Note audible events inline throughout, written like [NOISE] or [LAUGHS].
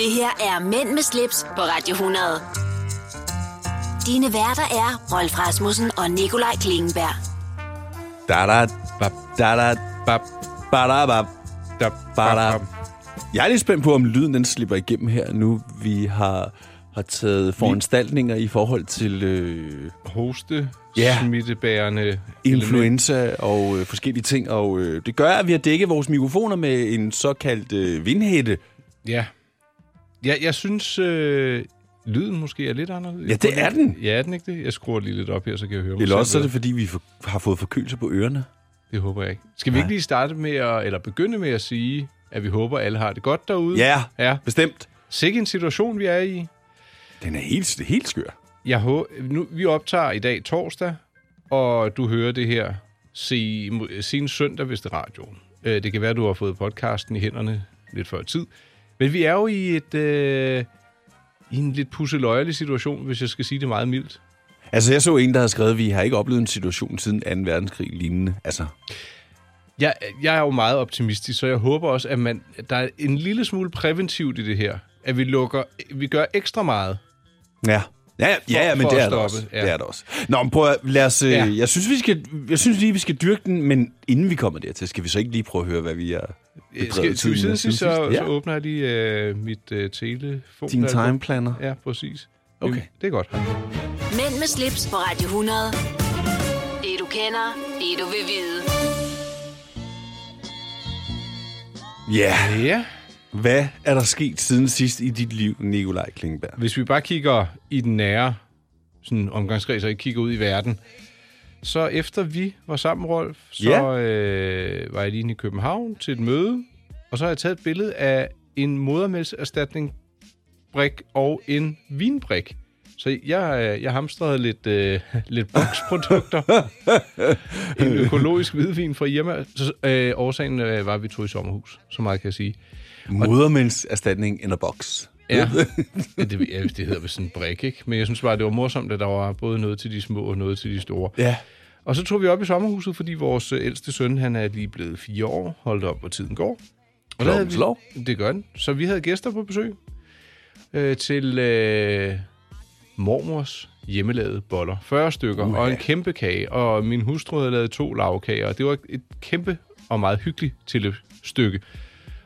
Det her er Mænd med slips på Radio 100. Dine værter er Rolf Rasmussen og Nikolaj Klingenberg. Da da bap, da da bap, ba da bap, da ba da. Jeg er lidt spændt på, om lyden den slipper igennem her nu. Vi har, har taget foranstaltninger i forhold til øh, Hoste, Ja. smittebærende influenza og øh, forskellige ting. Og øh, det gør, at vi har dækket vores mikrofoner med en såkaldt øh, vindhætte. Ja. Ja jeg synes, øh, lyden måske er lidt anderledes. Ja, det er den. Ja, er den ikke det? Jeg skruer lige lidt op her, så kan jeg høre mig Eller også er det, fordi vi for, har fået forkølelse på ørerne. Det håber jeg ikke. Skal vi ikke lige starte med at, eller begynde med at sige, at vi håber, alle har det godt derude? Ja, Ja. bestemt. Sikke en situation, vi er i. Den er helt, helt skør. Jeg hå- nu, vi optager i dag torsdag, og du hører det her se, sen søndag, hvis det er radioen. Øh, Det kan være, du har fået podcasten i hænderne lidt før tid. Men vi er jo i et... Øh, i en lidt pusseløjerlig situation, hvis jeg skal sige det meget mildt. Altså, jeg så en, der havde skrevet, at vi har ikke oplevet en situation siden 2. verdenskrig lignende. Altså, Jeg, jeg er jo meget optimistisk, så jeg håber også, at man, der er en lille smule præventivt i det her. At vi lukker, vi gør ekstra meget. ja. Ja, ja, ja, ja men for det er det også. ja. Det er det også. Nå, men prøv at, lad os, ja. Ja. jeg, synes, vi skal, jeg synes lige, vi skal dyrke den, men inden vi kommer dertil, skal vi så ikke lige prøve at høre, hvad vi Øh, bedrevet Skal, skal vi sidst, så, Ja. så åbner jeg lige øh, mit øh, telefon. Din timeplanner. Ja, præcis. Okay. Det er godt. Mænd med slips på Radio 100. Det du kender, det du vil vide. Ja, Ja. hvad er der sket siden sidst i dit liv, Nikolaj Klingberg? Hvis vi bare kigger i den nære sådan omgangskreds, og ikke kigger ud i verden, så efter vi var sammen, Rolf, så Ja. øh, var jeg lige i København til et møde, og så har jeg taget et billede af en modermælserstatning brik og en vinbrik. Så jeg, øh, jeg hamstrede lidt, øh, [LAUGHS] lidt boksprodukter. [LAUGHS] en økologisk hvidvin fra Irma. Så, øh, årsagen øh, var, at vi tog i sommerhus. Så meget kan jeg sige. Modermændserstatning in a box. Ja, det, ja, det hedder vist sådan en brik, ikke? Men jeg synes bare, det var morsomt, at der var både noget til de små og noget til de store. Ja. Og så tog vi op i sommerhuset, fordi vores øh, ældste søn, han er lige blevet fire år, holdt op, hvor tiden går. Og der havde slår. vi, det gør den. Så vi havde gæster på besøg øh, til øh, mormors hjemmelavede boller. 40 stykker, Uha. og en kæmpe kage. Og min hustru havde lavet to lavkager, og det var et kæmpe og meget hyggeligt tilløbsstykke.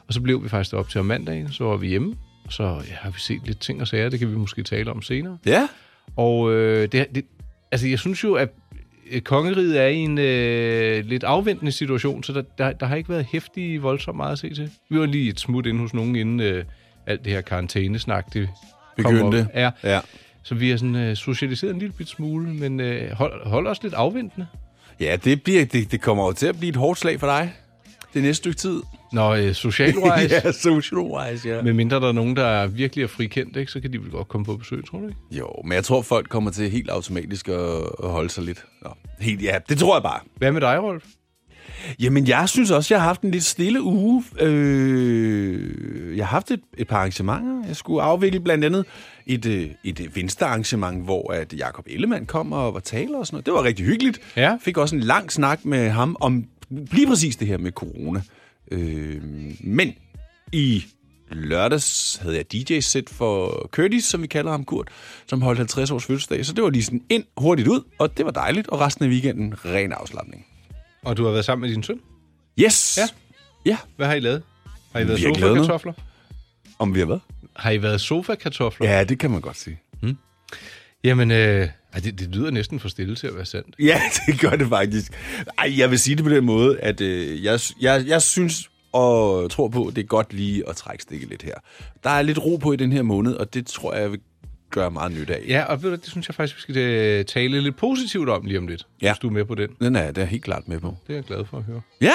Og så blev vi faktisk op til om mandagen, så var vi hjemme. Så ja, har vi set lidt ting og sager, det kan vi måske tale om senere. Ja. Og øh, det, det, altså, jeg synes jo, at øh, kongeriget er i en øh, lidt afventende situation, så der, der, der har ikke været hæftig voldsomt meget at se til. Vi var lige et smut inde hos nogen, inden øh, alt det her karantænesnak, det Begyndte. Ja, Ja. så vi har sådan øh, socialiseret en lille bit smule, men øh, hold, hold os lidt afventende. Ja, det, bliver, det, det kommer jo til at blive et hårdt slag for dig det næste stykke tid. Når øh, socialwise, [LAUGHS] ja, social-wise, ja. med mindre der er nogen, der er virkelig er frikendt, ikke, så kan de vel godt komme på besøg, tror du ikke? Jo, men jeg tror, folk kommer til helt automatisk at, at holde sig lidt. Nå, helt, ja, det tror jeg bare. Hvad med dig, Rolf? Jamen, jeg synes også, jeg har haft en lidt stille uge. Øh, jeg har haft et, et par arrangementer. Jeg skulle afvikle blandt andet et, øh, et venstrearrangement, hvor at Jakob Ellemann kom og var taler og sådan noget. Det var rigtig hyggeligt. Ja. Fik også en lang snak med ham om lige præcis det her med corona. Øh, men i lørdags havde jeg DJ-sæt for Curtis, som vi kalder ham, Kurt, som holdt 50 års fødselsdag. Så det var lige sådan ind, hurtigt ud, og det var dejligt. Og resten af weekenden, ren afslappning. Og du har været sammen med din søn? Yes! Ja. Ja, Hvad har I lavet? Har I været sofa-kartofler? om vi har hvad? Har I været sofa-kartofler? Ja, det kan man godt sige. Jamen, øh, ej, det, det lyder næsten for stille til at være sandt. Ja, [LAUGHS] det gør det faktisk. Ej, jeg vil sige det på den måde, at øh, jeg, jeg, jeg synes og tror på, at det er godt lige at trække stikket lidt her. Der er lidt ro på i den her måned, og det tror jeg vil gøre meget nyt af. Ja, og ved du, det synes jeg faktisk, vi skal øh, tale lidt positivt om lige om lidt, Ja. hvis du er med på den. Den er jeg da helt klart med på. Det er jeg glad for at høre. Ja,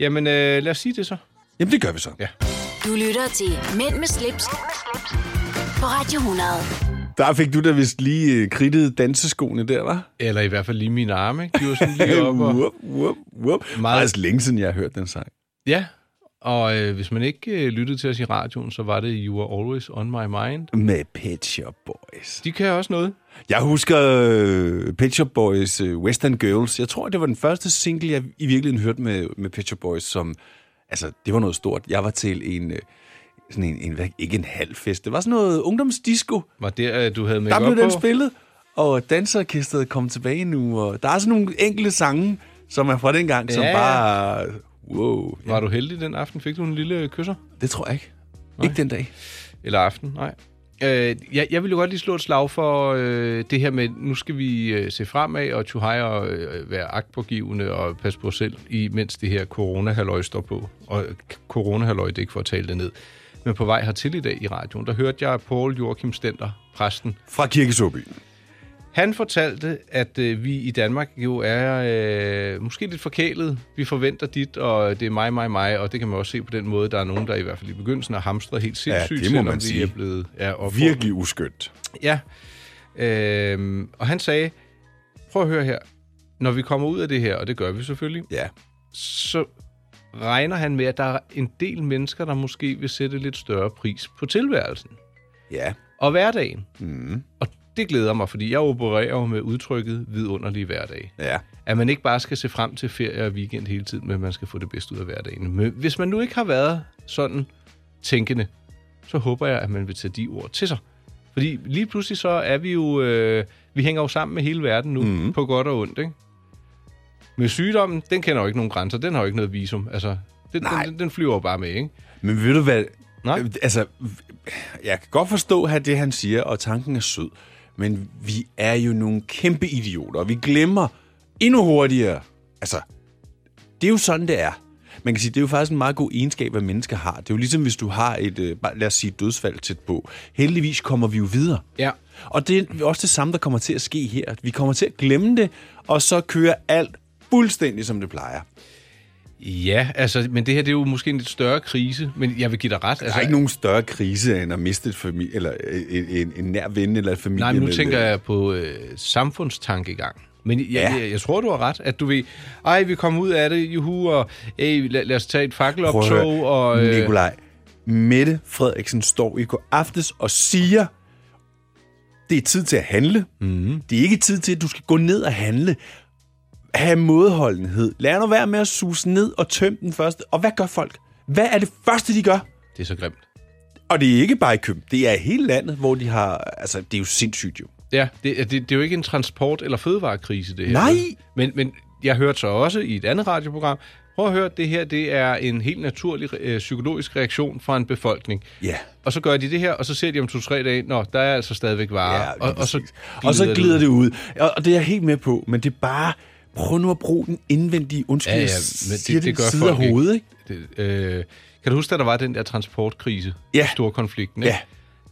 Jamen, øh, lad os sige det så. jamen det gør vi så. Ja. Du lytter til Mænd med slips, på Radio 100. Der fik du da vist lige øh, kridtet danseskoene der, var? Eller i hvert fald lige mine arme, ikke? De var sådan lige op og... whoop, whoop, whoop. Meget- altså længe siden, jeg har hørt den sang. Ja, og øh, hvis man ikke øh, lyttede til os i radioen, så var det You Are Always On My Mind. Med Pet Shop Boys. De kan også noget. Jeg husker uh, Pet Shop Boys uh, Western Girls. Jeg tror, det var den første single, jeg i virkeligheden hørte med, med Pet Shop Boys, som... Altså, det var noget stort. Jeg var til en, uh, sådan en, en, ikke en halv fest, det var sådan noget ungdomsdisco. Var det, øh, du havde med Der blev den på? spillet, og dansorkestret kom tilbage nu, og der er sådan nogle enkelte sange, som er fra den gang, som Ja, ja. bare... Wow. Var du heldig den aften? Fik du en lille kysser? Det tror jeg ikke. Ikke den dag. Eller aften? Nej. Øh, jeg, jeg vil jo godt lige slå et slag for øh, det her med, nu skal vi øh, se fremad og tjuhej og øh, være agtpågivende og passe på os selv, imens det her corona står på. Og corona det er ikke for at tale det ned. Men på vej hertil i dag i radioen, der hørte jeg Paul Joachim Stenter, præsten, Fra Kirkesåby. Han fortalte, at øh, vi i Danmark jo er øh, måske lidt forkælet. Vi forventer dit, og det er mig, mig, mig, og det kan man også se på den måde. Der er nogen, der i hvert fald i begyndelsen har hamstret helt sindssygt, det må man sige. er blevet er opfordret. Virkelig uskyndt. Ja. Øh, og han sagde, prøv at høre her. Når vi kommer ud af det her, og det gør vi selvfølgelig, Ja. så regner han med, at der er en del mennesker, der måske vil sætte lidt større pris på tilværelsen Ja. og hverdagen. Mm. Og det glæder mig, fordi jeg opererer jo med udtrykket vidunderlige hverdag. Ja. At man ikke bare skal se frem til ferie og weekend hele tiden, men man skal få det bedste ud af hverdagen. Men hvis man nu ikke har været sådan tænkende, så håber jeg, at man vil tage de ord til sig. Fordi lige pludselig så er vi jo... Øh, vi hænger jo sammen med hele verden nu, mm. på godt og ondt, ikke? Med sygdommen, den kender jo ikke nogen grænser. Den har jo ikke noget visum. Altså, den, Nej. den, den flyver jo bare med, ikke? Men ved du hvad? Nej. Altså, jeg kan godt forstå her det, han siger, og tanken er sød. Men vi er jo nogle kæmpe idioter, og vi glemmer endnu hurtigere. Altså, det er jo sådan, det er. Man kan sige, det er jo faktisk en meget god egenskab, hvad mennesker har. Det er jo ligesom, hvis du har et, øh, lad os sige, dødsfald tæt på. Heldigvis kommer vi jo videre. Ja. Og det er også det samme, der kommer til at ske her. Vi kommer til at glemme det, og så kører alt fuldstændig, som det plejer. Ja, altså, men det her det er jo måske en lidt større krise, men jeg vil give dig ret. Der Altså, er ikke nogen større krise, end at miste et familie, eller en, en, en nær ven eller et familie. Nej, men nu tænker jeg på øh, samfundstankegang. Men jeg, Ja. jeg, jeg tror, du har ret, at du ved, ej, vi kommer ud af det, juhu, og ey, lad, lad os tage et fakkeloptog, og... Øh, Nikolaj, Mette Frederiksen står i går aftes og siger, det er tid til at handle. Mm. Det er ikke tid til, at du skal gå ned og handle. Have modholdenhed. Lad nu være med at suse ned og tømme den første. Og hvad gør folk? Hvad er det første, de gør? Det er så grimt. Og det er ikke bare i København. Det er hele landet, hvor de har... Altså, det er jo sindssygt jo. Ja, det, det, det er jo ikke en transport- eller fødevarekrise, det her. Nej! Men, men jeg hørte så også i et andet radioprogram, prøv at høre, det her det er en helt naturlig øh, psykologisk reaktion fra en befolkning. Ja. Og så gør de det her, og så ser de om to-tre dage, nå, der er altså stadigvæk varer. Ja, og, og, så og så glider det ud. Og, og det er jeg helt med på, men det er bare... Prøv nu at bruge den indvendige undskyld, Ja, ja, men det- siger det gør side af folk hovedet, ikke? Det, øh, kan du huske, at der var den der transportkrise? Ja. Storkonflikten, ikke? Ja.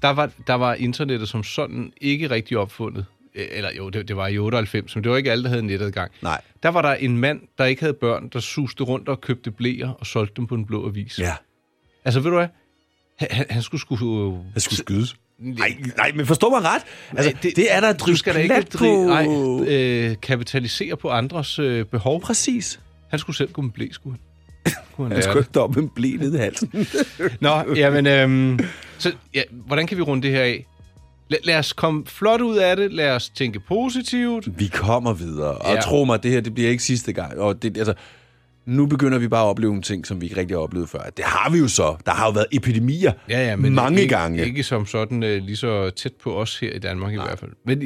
Der var, der var internettet som sådan ikke rigtig opfundet. Eller jo, det, det var i 98, men det var ikke alle, der havde netadgang. Nej. Der var der en mand, der ikke havde børn, der suste rundt og købte blæer og solgte dem på en blå avis. Ja. Altså, ved du hvad? Han, han, han skulle sgu... Jeg skulle skydes. Nej, nej, men forstå mig ret. Altså, det, det er der at drive skal da ikke drive, nej, på... øh, kapitalisere på andres øh, behov. Præcis. Han skulle selv gå med blæ, skulle han. Skulle han skulle ikke op med blæ ned i halsen. [LAUGHS] Nå, jamen, øhm, så, ja, hvordan kan vi runde det her af? Lad, lad os komme flot ud af det, lad os tænke positivt. Vi kommer videre, og ja. tro mig, det her det bliver ikke sidste gang. Og det, altså, nu begynder vi bare at opleve nogle ting, som vi ikke rigtig har oplevet før. Det har vi jo så. Der har jo været epidemier Ja, ja, men mange ikke, gange. Ikke som sådan øh, lige så tæt på os her i Danmark Nej. i hvert fald. Men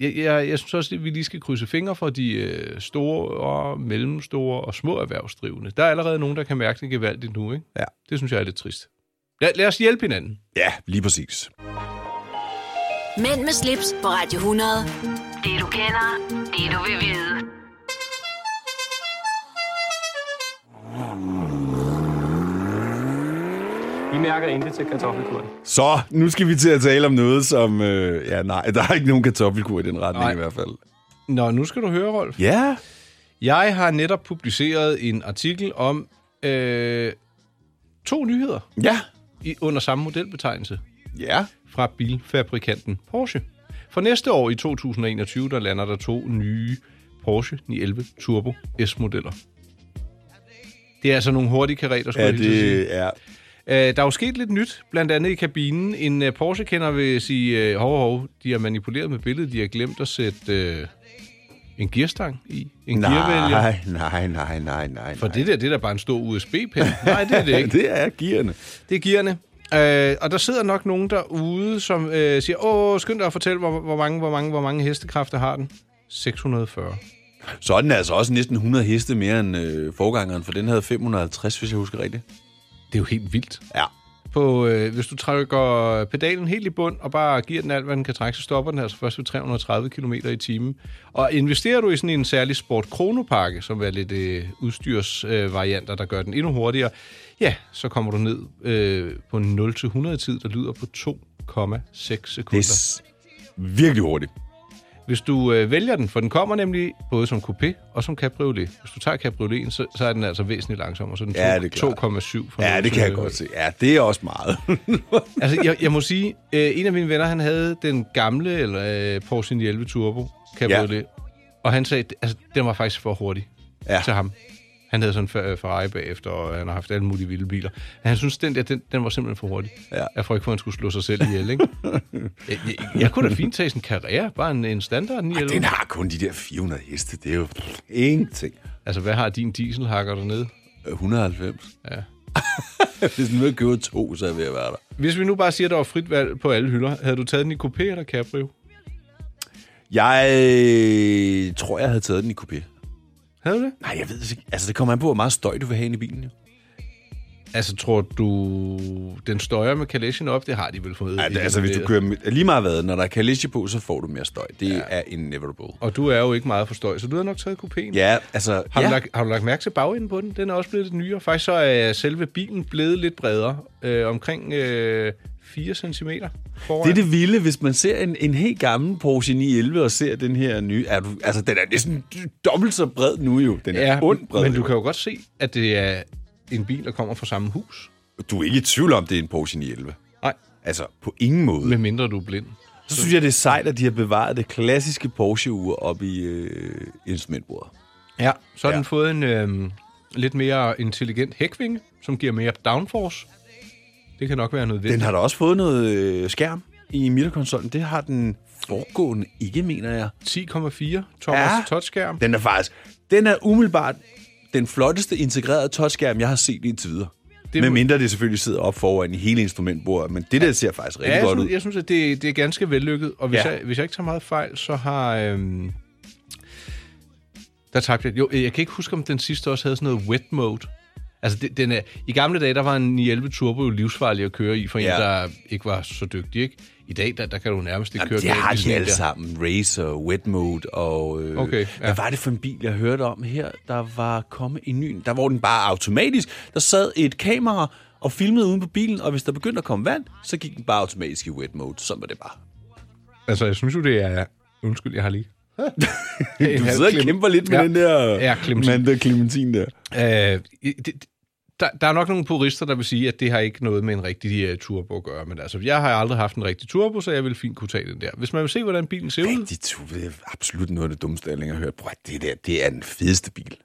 jeg, jeg, jeg, synes også, at vi lige skal krydse fingre for de øh, store og mellemstore og små erhvervsdrivende. Der er allerede nogen, der kan mærke det gevaldigt nu, ikke? Ja. Det synes jeg er lidt trist. Lad, lad os hjælpe hinanden. Ja, lige præcis. Mænd med slips på Radio 100. Det du kender, det du vil vide. Vi mærker intet til kartoffelkuren. Så, nu skal vi til at tale om noget, som... Øh, ja, nej, der er ikke nogen kartoffelkur i den retning Nej. i hvert fald. Nå, nu skal du høre, Rolf. Ja, Jeg har netop publiceret en artikel om øh, to nyheder ja, i, under samme modelbetegnelse ja. fra bilfabrikanten Porsche. For næste år i 2021, der lander der to nye Porsche 911 Turbo S-modeller. Det er altså nogle hurtige karetter, skulle Ja, jeg at sige. det er... Øh, der er jo sket lidt nyt, blandt andet i kabinen. En uh, Porsche-kender vil sige, uh, hov, hov, de har manipuleret med billedet. De har glemt at sætte uh, en gearstang i. En gearvælger. Nej, nej, nej, nej, nej. For nej. det der, det er da bare en stor USB-pen. Nej, det er det [LAUGHS] ikke. det er gearne. Det er gearne. Øh, og der sidder nok nogen derude, som øh, siger, åh, skynd dig at fortælle, hvor, hvor, mange, hvor, mange, hvor mange hestekræfter har den. 640. Så er den altså også næsten 100 heste mere end øh, forgangeren, for den havde 550, hvis jeg husker rigtigt. Det er jo helt vildt. Ja. På, øh, hvis du trykker pedalen helt i bund og bare giver den alt, hvad den kan trække, så stopper den altså først ved 330 km i timen. Og investerer du i sådan en særlig Sport Chrono-pakke, som er lidt øh, udstyrsvarianter, øh, der gør den endnu hurtigere, ja, så kommer du ned øh, på en 0-100 tid, der lyder på 2,6 sekunder. Det er virkelig hurtigt. Hvis du øh, vælger den, for den kommer nemlig både som coupé og som cabriolet. Hvis du tager cabrioleten, så, så er den altså væsentligt langsommere. Så den Ja, det er klart. 2,7. fra Ja, det kan jeg nul. godt se. Ja, det er også meget. [LAUGHS] Altså, jeg, jeg må sige, øh, en af mine venner, han havde den gamle eller, øh, Porsche 911 Turbo cabriolet, ja. og han sagde, altså, den var faktisk for hurtig ja. til ham. Han havde sådan en Fer- Ferrari bagefter, og han har haft alle mulige vilde biler. Han synes, den der, den, den var simpelthen for hurtig. Ja. Jeg får ikke, for han skulle slå sig selv ihjel, ikke? [LAUGHS] jeg, jeg, jeg, kunne da fint tage sådan en Carrera, bare en, en standard 911. den har kun de der 400 heste. Det er jo ingenting. Altså, hvad har din dieselhakker dernede? Øh, 190. Ja. [LAUGHS] Hvis den vil købe to, så er jeg ved at være der. Hvis vi nu bare siger, at der var frit valg på alle hylder, havde du taget den i coupé eller cabrio? Jeg øh, tror, jeg havde taget den i coupé. Havde du det? Nej, jeg ved det ikke. Altså, det kommer an på, hvor meget støj du vil have inde i bilen. Jo. Altså, tror du, den støjer med kalechen op? Det har de vel fået. Ja, det, altså, hvis du kører med, lige meget hvad, når der er kalisje på, så får du mere støj. Det ja. er inevitable. Og du er jo ikke meget for støj, så du har nok taget kupéen. Ja, altså... Har, ja. du lagt, har du lagt mærke til bagenden på den? Den er også blevet lidt nyere. Faktisk så er selve bilen blevet lidt bredere. Øh, omkring øh, 4 cm foran. Det er det vilde, hvis man ser en, en helt gammel Porsche 911 og ser den her nye... Er du, altså, den er næsten dobbelt så bred nu jo. Den er ja, ondt bred. men du kan jo godt se, at det er en bil, der kommer fra samme hus. du er ikke i tvivl om, det er en Porsche 911. Nej, Altså, på ingen måde. Men... medmindre du er blind. Så synes jeg, det er sejt, at de har bevaret det klassiske Porsche-ur op i øh, instrumentbordet. Ja, så har Ja. den fået en øh, lidt mere intelligent hækvinge, som giver mere downforce. Det kan nok være nødvendigt. Den har da også fået noget øh, skærm i midterkonsollen. Det har den foregående ikke, mener jeg. 10,4 Thomas Ja. touchskærm. Den er faktisk... Den er umiddelbart den flotteste integrerede touchskærm, jeg har set indtil videre. Det Med mindre det selvfølgelig sidder op foran i hele instrumentbordet, men det der ser faktisk rigtig Ja, godt synes, ud. jeg synes, at det, det er ganske vellykket. Og hvis, ja. jeg, hvis jeg ikke tager meget fejl, så har... Øhm, der tabte jeg... Jo, jeg kan ikke huske, om den sidste også havde sådan noget wet mode. Altså, det, den er, i gamle dage, der var en 911 Turbo jo livsfarlig at køre i, for Ja. en, der ikke var så dygtig, ikke? I dag, der, der kan du nærmest ikke Jamen, køre det har de alle der. sammen. Racer, wet mode og... Øh, Okay, ja. Hvad var det for en bil, jeg hørte om her? Der var kommet en ny... Der var den bare automatisk. Der sad et kamera og filmede uden på bilen, og hvis der begyndte at komme vand, så gik den bare automatisk i wet mode. Sådan var det bare. Altså, jeg synes jo, det er... Undskyld, jeg har lige... [LAUGHS] Du sidder og kæmper lidt med Ja. den der Ja, Clementin. Amanda Clementin der. Øh, det- der, der er nok nogle purister, der vil sige, at det har ikke noget med en rigtig uh, turbo at gøre. Men altså, jeg har aldrig haft en rigtig turbo, så jeg vil fint kunne tage den der. Hvis man vil se, hvordan bilen ser ud, Rigtig tur, det er absolut noget af det dummeste, jeg længere har hørt. At det der, det er den fedeste bil.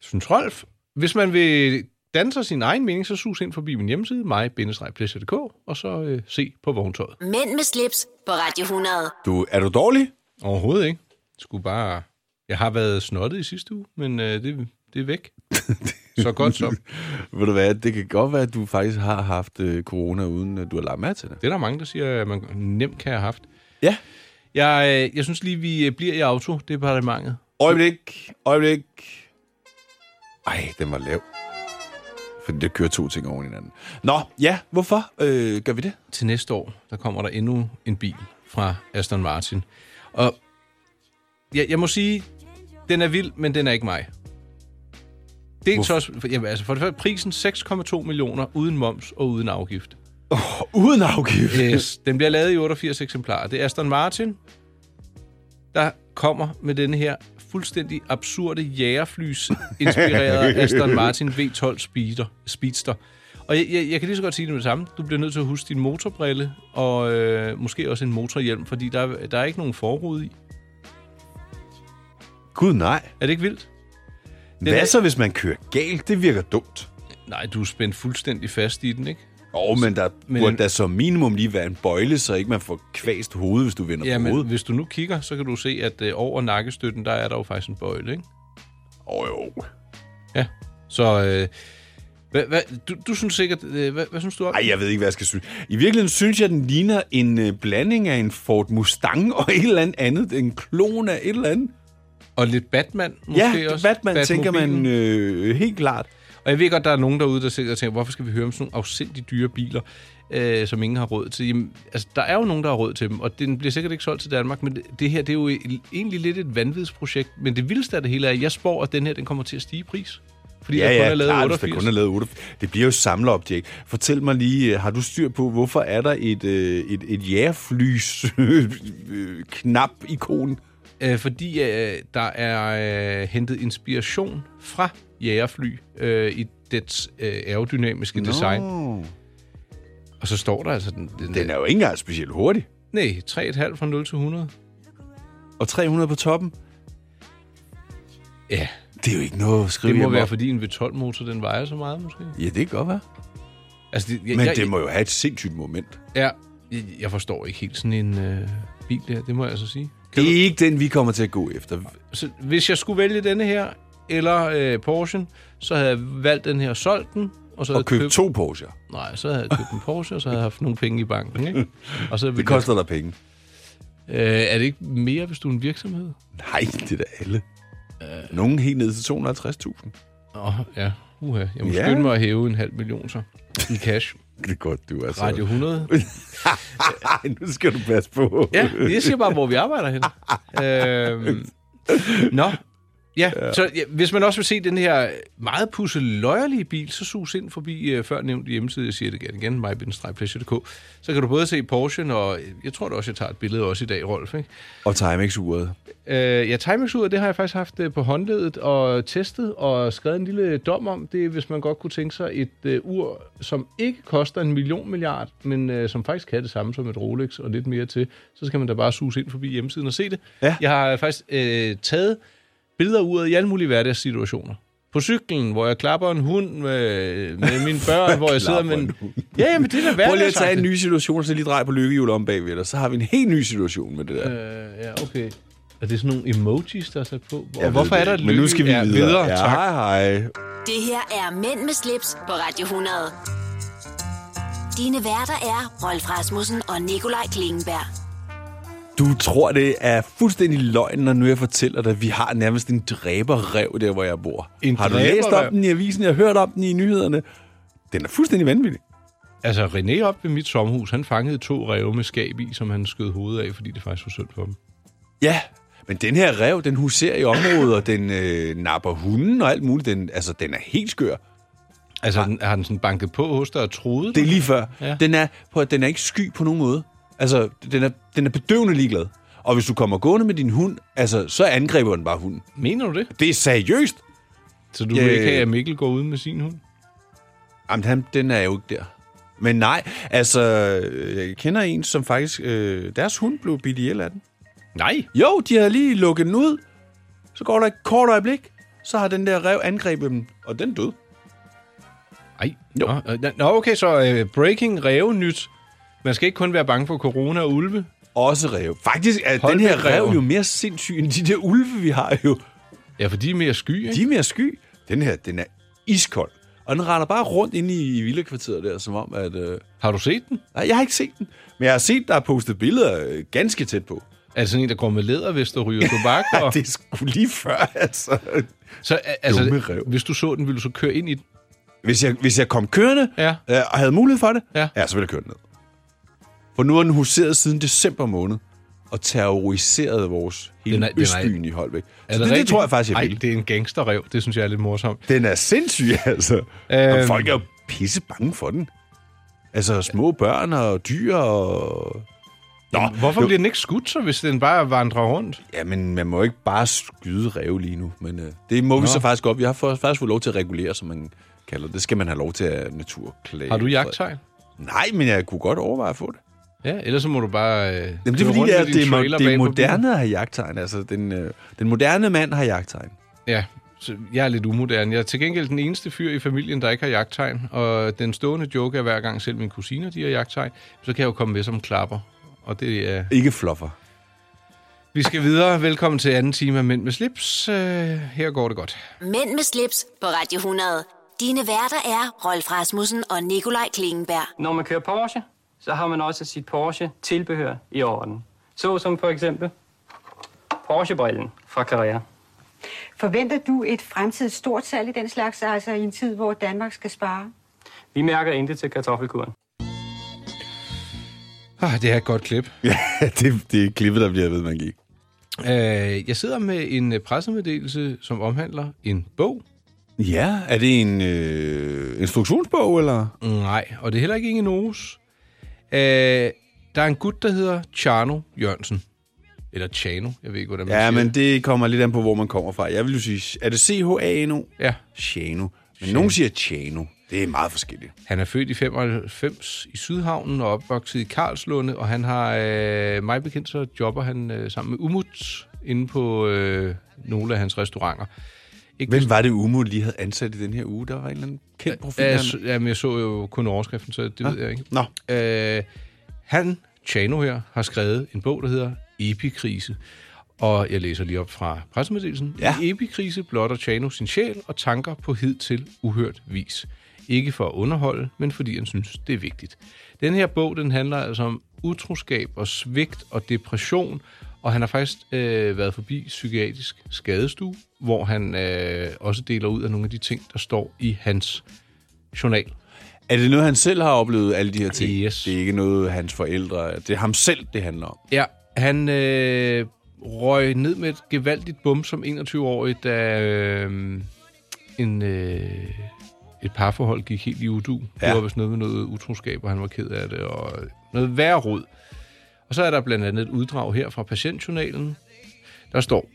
synes Rolf, hvis man vil danne sig sin egen mening, så sus ind forbi min hjemmeside, mig-plæsser.dk, og så øh, se på vogntøjet. Mænd med slips på Radio 100. Du, er du dårlig? Overhovedet ikke. Skulle bare... Jeg har været snottet i sidste uge, men øh, det, det er væk. [LAUGHS] så godt så. [LAUGHS] Ved du hvad, det kan godt være, at du faktisk har haft øh, corona, uden at du har lagt mærke til det. Det er der mange, der siger, at man nemt kan have haft. Ja. Jeg, øh, jeg synes lige, vi øh, bliver i autodepartementet. Øjeblik, øjeblik. Ej, den var lav. Fordi det kører to ting oven i hinanden. Nå, ja, hvorfor øh, gør vi det? til næste år, der kommer der endnu en bil fra Aston Martin. Og jeg, jeg må sige, den er vild, men den er ikke mig. Dels Hvorfor? også, for, jamen, altså for det første, prisen 6,2 millioner uden moms og uden afgift. Oh, uden afgift. Yes, den bliver lavet i 88 eksemplarer. Det er Aston Martin, der kommer med den her fuldstændig absurde jægerflys inspirerede [LAUGHS] Aston Martin V12 Speeder, Speedster. Og jeg, jeg, jeg kan lige så godt sige det med det samme. Du bliver nødt til at huske din motorbrille, og øh, måske også en motorhjelm, fordi der, er- der er ikke nogen forrude i. Gud nej. Er det ikke vildt? Hvad er- så, hvis man kører galt? Det virker dumt. Nej, du er spændt fuldstændig fast i den, ikke? Åh, oh, men der Men- men... burde der som minimum lige være en bøjle, så ikke man får kvæst hovedet, hvis du vender Ja, på men hovedet. hvis du nu kigger, så kan du se, at øh, over nakkestøtten, der er der jo faktisk en bøjle, ikke? Åh oh, jo. Ja, så øh, Hvad, hvad, du, du synes sikkert... Øh, hvad, hvad synes du om? Ej, jeg ved ikke, hvad jeg skal synes. I virkeligheden synes jeg, den ligner en øh, blanding af en Ford Mustang og et eller andet andet. En klon af et eller andet. Og lidt Batman måske ja, også? Batman tænker man øh, helt klart. Og jeg ved godt, der er nogen derude, der sidder og tænker, hvorfor skal vi høre om sådan nogle afsindigt dyre biler, øh, som ingen har råd til? Jamen, altså, der er jo nogen, der har råd til dem, og den bliver sikkert ikke solgt til Danmark, men det, det her, det er jo egentlig lidt et vanvidsprojekt. Men det vildeste af det hele er, at jeg spår, at den her, den kommer til at stige i pris. Fordi Ja, der kun ja, er lavet klart, 88. hvis der kun er lavet 88. Det bliver jo samlerobjekt. Fortæl mig lige, øh, har du styr på, hvorfor er der et, øh, et, et jægerflys [LAUGHS] øh, knap-ikon? Øh, fordi øh, der er øh, hentet inspiration fra jægerfly øh, i dets øh, aerodynamiske no. design. Og så står der altså... Den, den, Den er jo ikke engang specielt hurtig. Nej, 3,5 fra 0 til 100. Og 300 på toppen. Ja, Det er jo ikke noget at skrive det må være, om. fordi en V12-motor, den vejer så meget, måske. Ja, det kan godt være. Altså, det, jeg, Men jeg, det må jo have et sindssygt moment. Ja, jeg, jeg forstår ikke helt sådan en øh, bil der, det må jeg så sige. Det er ikke den, vi kommer til at gå efter. Så hvis jeg skulle vælge denne her, eller øh, Porsche, så havde jeg valgt den her, solgt den, og så havde Og jeg købt, to Porsche. Nej, så havde jeg købt en Porsche, og så havde jeg haft nogle penge i banken, ikke? Og så [LAUGHS] Det koster dig penge. Øh, er det ikke mere, hvis du er en virksomhed? Nej, det er da alle. Nogen helt ned til 250.000. Åh, oh, ja. Uha. Jeg må ja. skynde mig at hæve en halv million så. I cash. Er godt, du er så. Radio 100. [LAUGHS] Ej, nu skal du passe på. Ja, jeg siger bare, hvor vi arbejder hen. [LAUGHS] øhm, nå, ja, ja. så ja, hvis man også vil se den her meget pusseløjerlige bil, så sus ind forbi uh, før nævnt hjemmeside, jeg siger det igen, igen mybindestrejpleasure.dk, så kan du både se Porsche, og jeg tror da også, jeg tager et billede også i dag, Rolf, ikke? Og Timex-uret. Øh, ja, timex det har jeg faktisk haft øh, på håndledet og testet og skrevet en lille dom om. Det er, hvis man godt kunne tænke sig et øh, ur, som ikke koster en million milliard, men øh, som faktisk kan det samme som et Rolex og lidt mere til. Så skal man da bare suse ind forbi hjemmesiden og se det. Ja. Jeg har faktisk øh, taget billeder af uret i alle mulige hverdagssituationer. På cyklen, hvor jeg klapper en hund med, med mine børn, [LAUGHS] hvor jeg sidder med en... en Ja, ja, men det er da Prøv lige at tage en ny situation, og så lige dreje på lykkehjul om bagved dig. Så har vi en helt ny situation med det der. Øh, ja, okay. Er det sådan nogle emojis, der er sat på? Jeg Og hvorfor er det der et Men nu skal vi ja, videre. videre Ja, tak. hej, hej. Det her er Mænd med slips på Radio 100. Dine værter er Rolf Rasmussen og Nikolaj Klingenberg. Du tror, det er fuldstændig løgn, når nu jeg fortæller dig, at vi har nærmest en dræberrev der, hvor jeg bor. En har du læst dræberræv? om den i avisen? Jeg har hørt om den i nyhederne. Den er fuldstændig vanvittig. Altså, René op ved mit sommerhus, han fangede to ræve med skab i, som han skød hovedet af, fordi det faktisk var synd for dem. Ja, men den her rev, den huserer i området, og den øh, napper hunden og alt muligt. Den, altså, den er helt skør. Altså, har, har den sådan banket på hos dig og troet Det er lige før. Ja. Den, er, på, den er ikke sky på nogen måde. Altså, den er, den er bedøvende ligeglad. Og hvis du kommer gående med din hund, altså, så angriber den bare hunden. Mener du det? Det er seriøst. Så du vil ikke ja, ja. have, at Mikkel går ud med sin hund? Jamen, han, den er jo ikke der. Men nej, altså, øh, jeg kender en, som faktisk... Øh, deres hund blev bidt ihjel af den. Nej. Jo, de har lige lukket den ud. Så går der et kort øjeblik, så har den der rev angrebet dem, og den død. Ej. Jo. Nå, øh, okay, så uh, breaking ræve nyt. Man skal ikke kun være bange for corona og ulve. Også rev. Faktisk er den her rev jo mere sindssyg end de der ulve, vi har jo. Ja, for de er mere sky, ikke? De er mere sky. Den her, den er iskold. Og den render bare rundt inde i villakvarteret der, som om at... Øh... Har du set den? Nej, jeg har ikke set den. Men jeg har set, der er postet billeder øh, ganske tæt på. Er det sådan en, der går med lædervest og ryger [LAUGHS] tobak? Og... Det er sgu lige før, altså. Så altså, hvis du så den, ville du så køre ind i den? Hvis jeg, hvis jeg kom kørende Ja. øh, og havde mulighed for det, Ja. ja, så ville jeg køre den ned. For nu har den huseret siden december måned og terroriseret vores hele Den er- den den er, Østbyen i Holbæk. Er det, det rigtigt? tror jeg faktisk, jeg Ej, vil. det er en gangsterrev. Det synes jeg er lidt morsomt. Den er sindssyg, [LAUGHS] altså. Øhm. Øhm. Folk er jo pisse bange for den. Altså små børn og dyr og... Nå, Hvorfor jo. bliver den ikke skudt så, hvis den bare vandrer rundt? Ja, men man må ikke bare skyde ræve lige nu. Men øh, det må Nå. vi så faktisk godt. Vi har faktisk fået lov til at regulere, som man kalder det. Det skal man have lov til at naturklage. Har du jagttegn? Nej, men jeg kunne godt overveje at få det. Ja, ellers så må du bare øh, Jamen, det er fordi, rundt det med er, det, er, er moderne at have jagttegn. Altså, den, øh, den moderne mand har jagttegn. Ja, så jeg er lidt umoderne. Jeg er til gengæld den eneste fyr i familien, der ikke har jagttegn. Og den stående joke er hver gang selv mine kusiner, de har jagttegn. Så kan jeg jo komme med som klapper. Og det er... Ikke fluffer. Vi skal videre. Velkommen til anden time af Mænd med slips. Øh, her går det godt. Mænd med slips på Radio 100. Dine værter er Rolf Rasmussen og Nikolaj Klingenberg. Når man kører Porsche, så har man også sit Porsche-tilbehør i orden. Så som for eksempel Porsche-brillen fra Carrera. Forventer du et fremtidigt stort salg i den slags, altså i en tid, hvor Danmark skal spare? Vi mærker intet til kartoffelkuren. Ah, det er et godt klip. Ja, [LAUGHS] det, det er klippet, der bliver ved magi. Øh, jeg sidder med en øh, pressemeddelelse, som omhandler en bog. Ja, er det en øh, instruktionsbog, eller? Nej, og det er heller ikke Inge Noes. Øh, der er en gut, der hedder Charno Jørgensen. Eller Chano, jeg ved ikke, hvordan man Ja, siger men det kommer lidt an på, hvor man kommer fra. Jeg vil jo sige, er det C-H-A-N-O? Ja, Chano. Men nogen siger Chano. Det er meget forskelligt. han er født i 95 i Sydhavnen og opvokset i Karlslunde, og han har, øh, mig bekendt, så jobber han øh, sammen med Umut inde på øh, nogle af hans restauranter. Ikke Hvem var det, Umo lige havde ansat i den her uge? Der var en eller anden kendt profil. Ja, jeg, jamen, jeg så jo kun overskriften, så det ved jeg ikke. Nå, Øh, han, Chano her, har skrevet en bog, der hedder Epikrise. Og jeg læser lige op fra pressemeddelelsen. Ja. I Epikrise blotter Chano sin sjæl og tanker på hidtil uhørt vis. Ikke for at underholde, men fordi han synes, det er vigtigt. Den her bog, den handler altså om utroskab og svigt og depression, og han har faktisk øh, været forbi psykiatrisk skadestue, hvor han øh, også deler ud af nogle af de ting, der står i hans journal. er det noget, han selv har oplevet, alle de her ting? Yes. Det er ikke noget, hans forældre... Det er ham selv, det handler om. Ja, han øh, røg ned med et gevaldigt bum som 21-årig, da øh, en, øh, et parforhold gik helt i udu. Ja. Det var vist noget med noget utroskab, og han var ked af det, og noget værre rod. Og så er der blandt andet et uddrag her fra patientjournalen. Der står,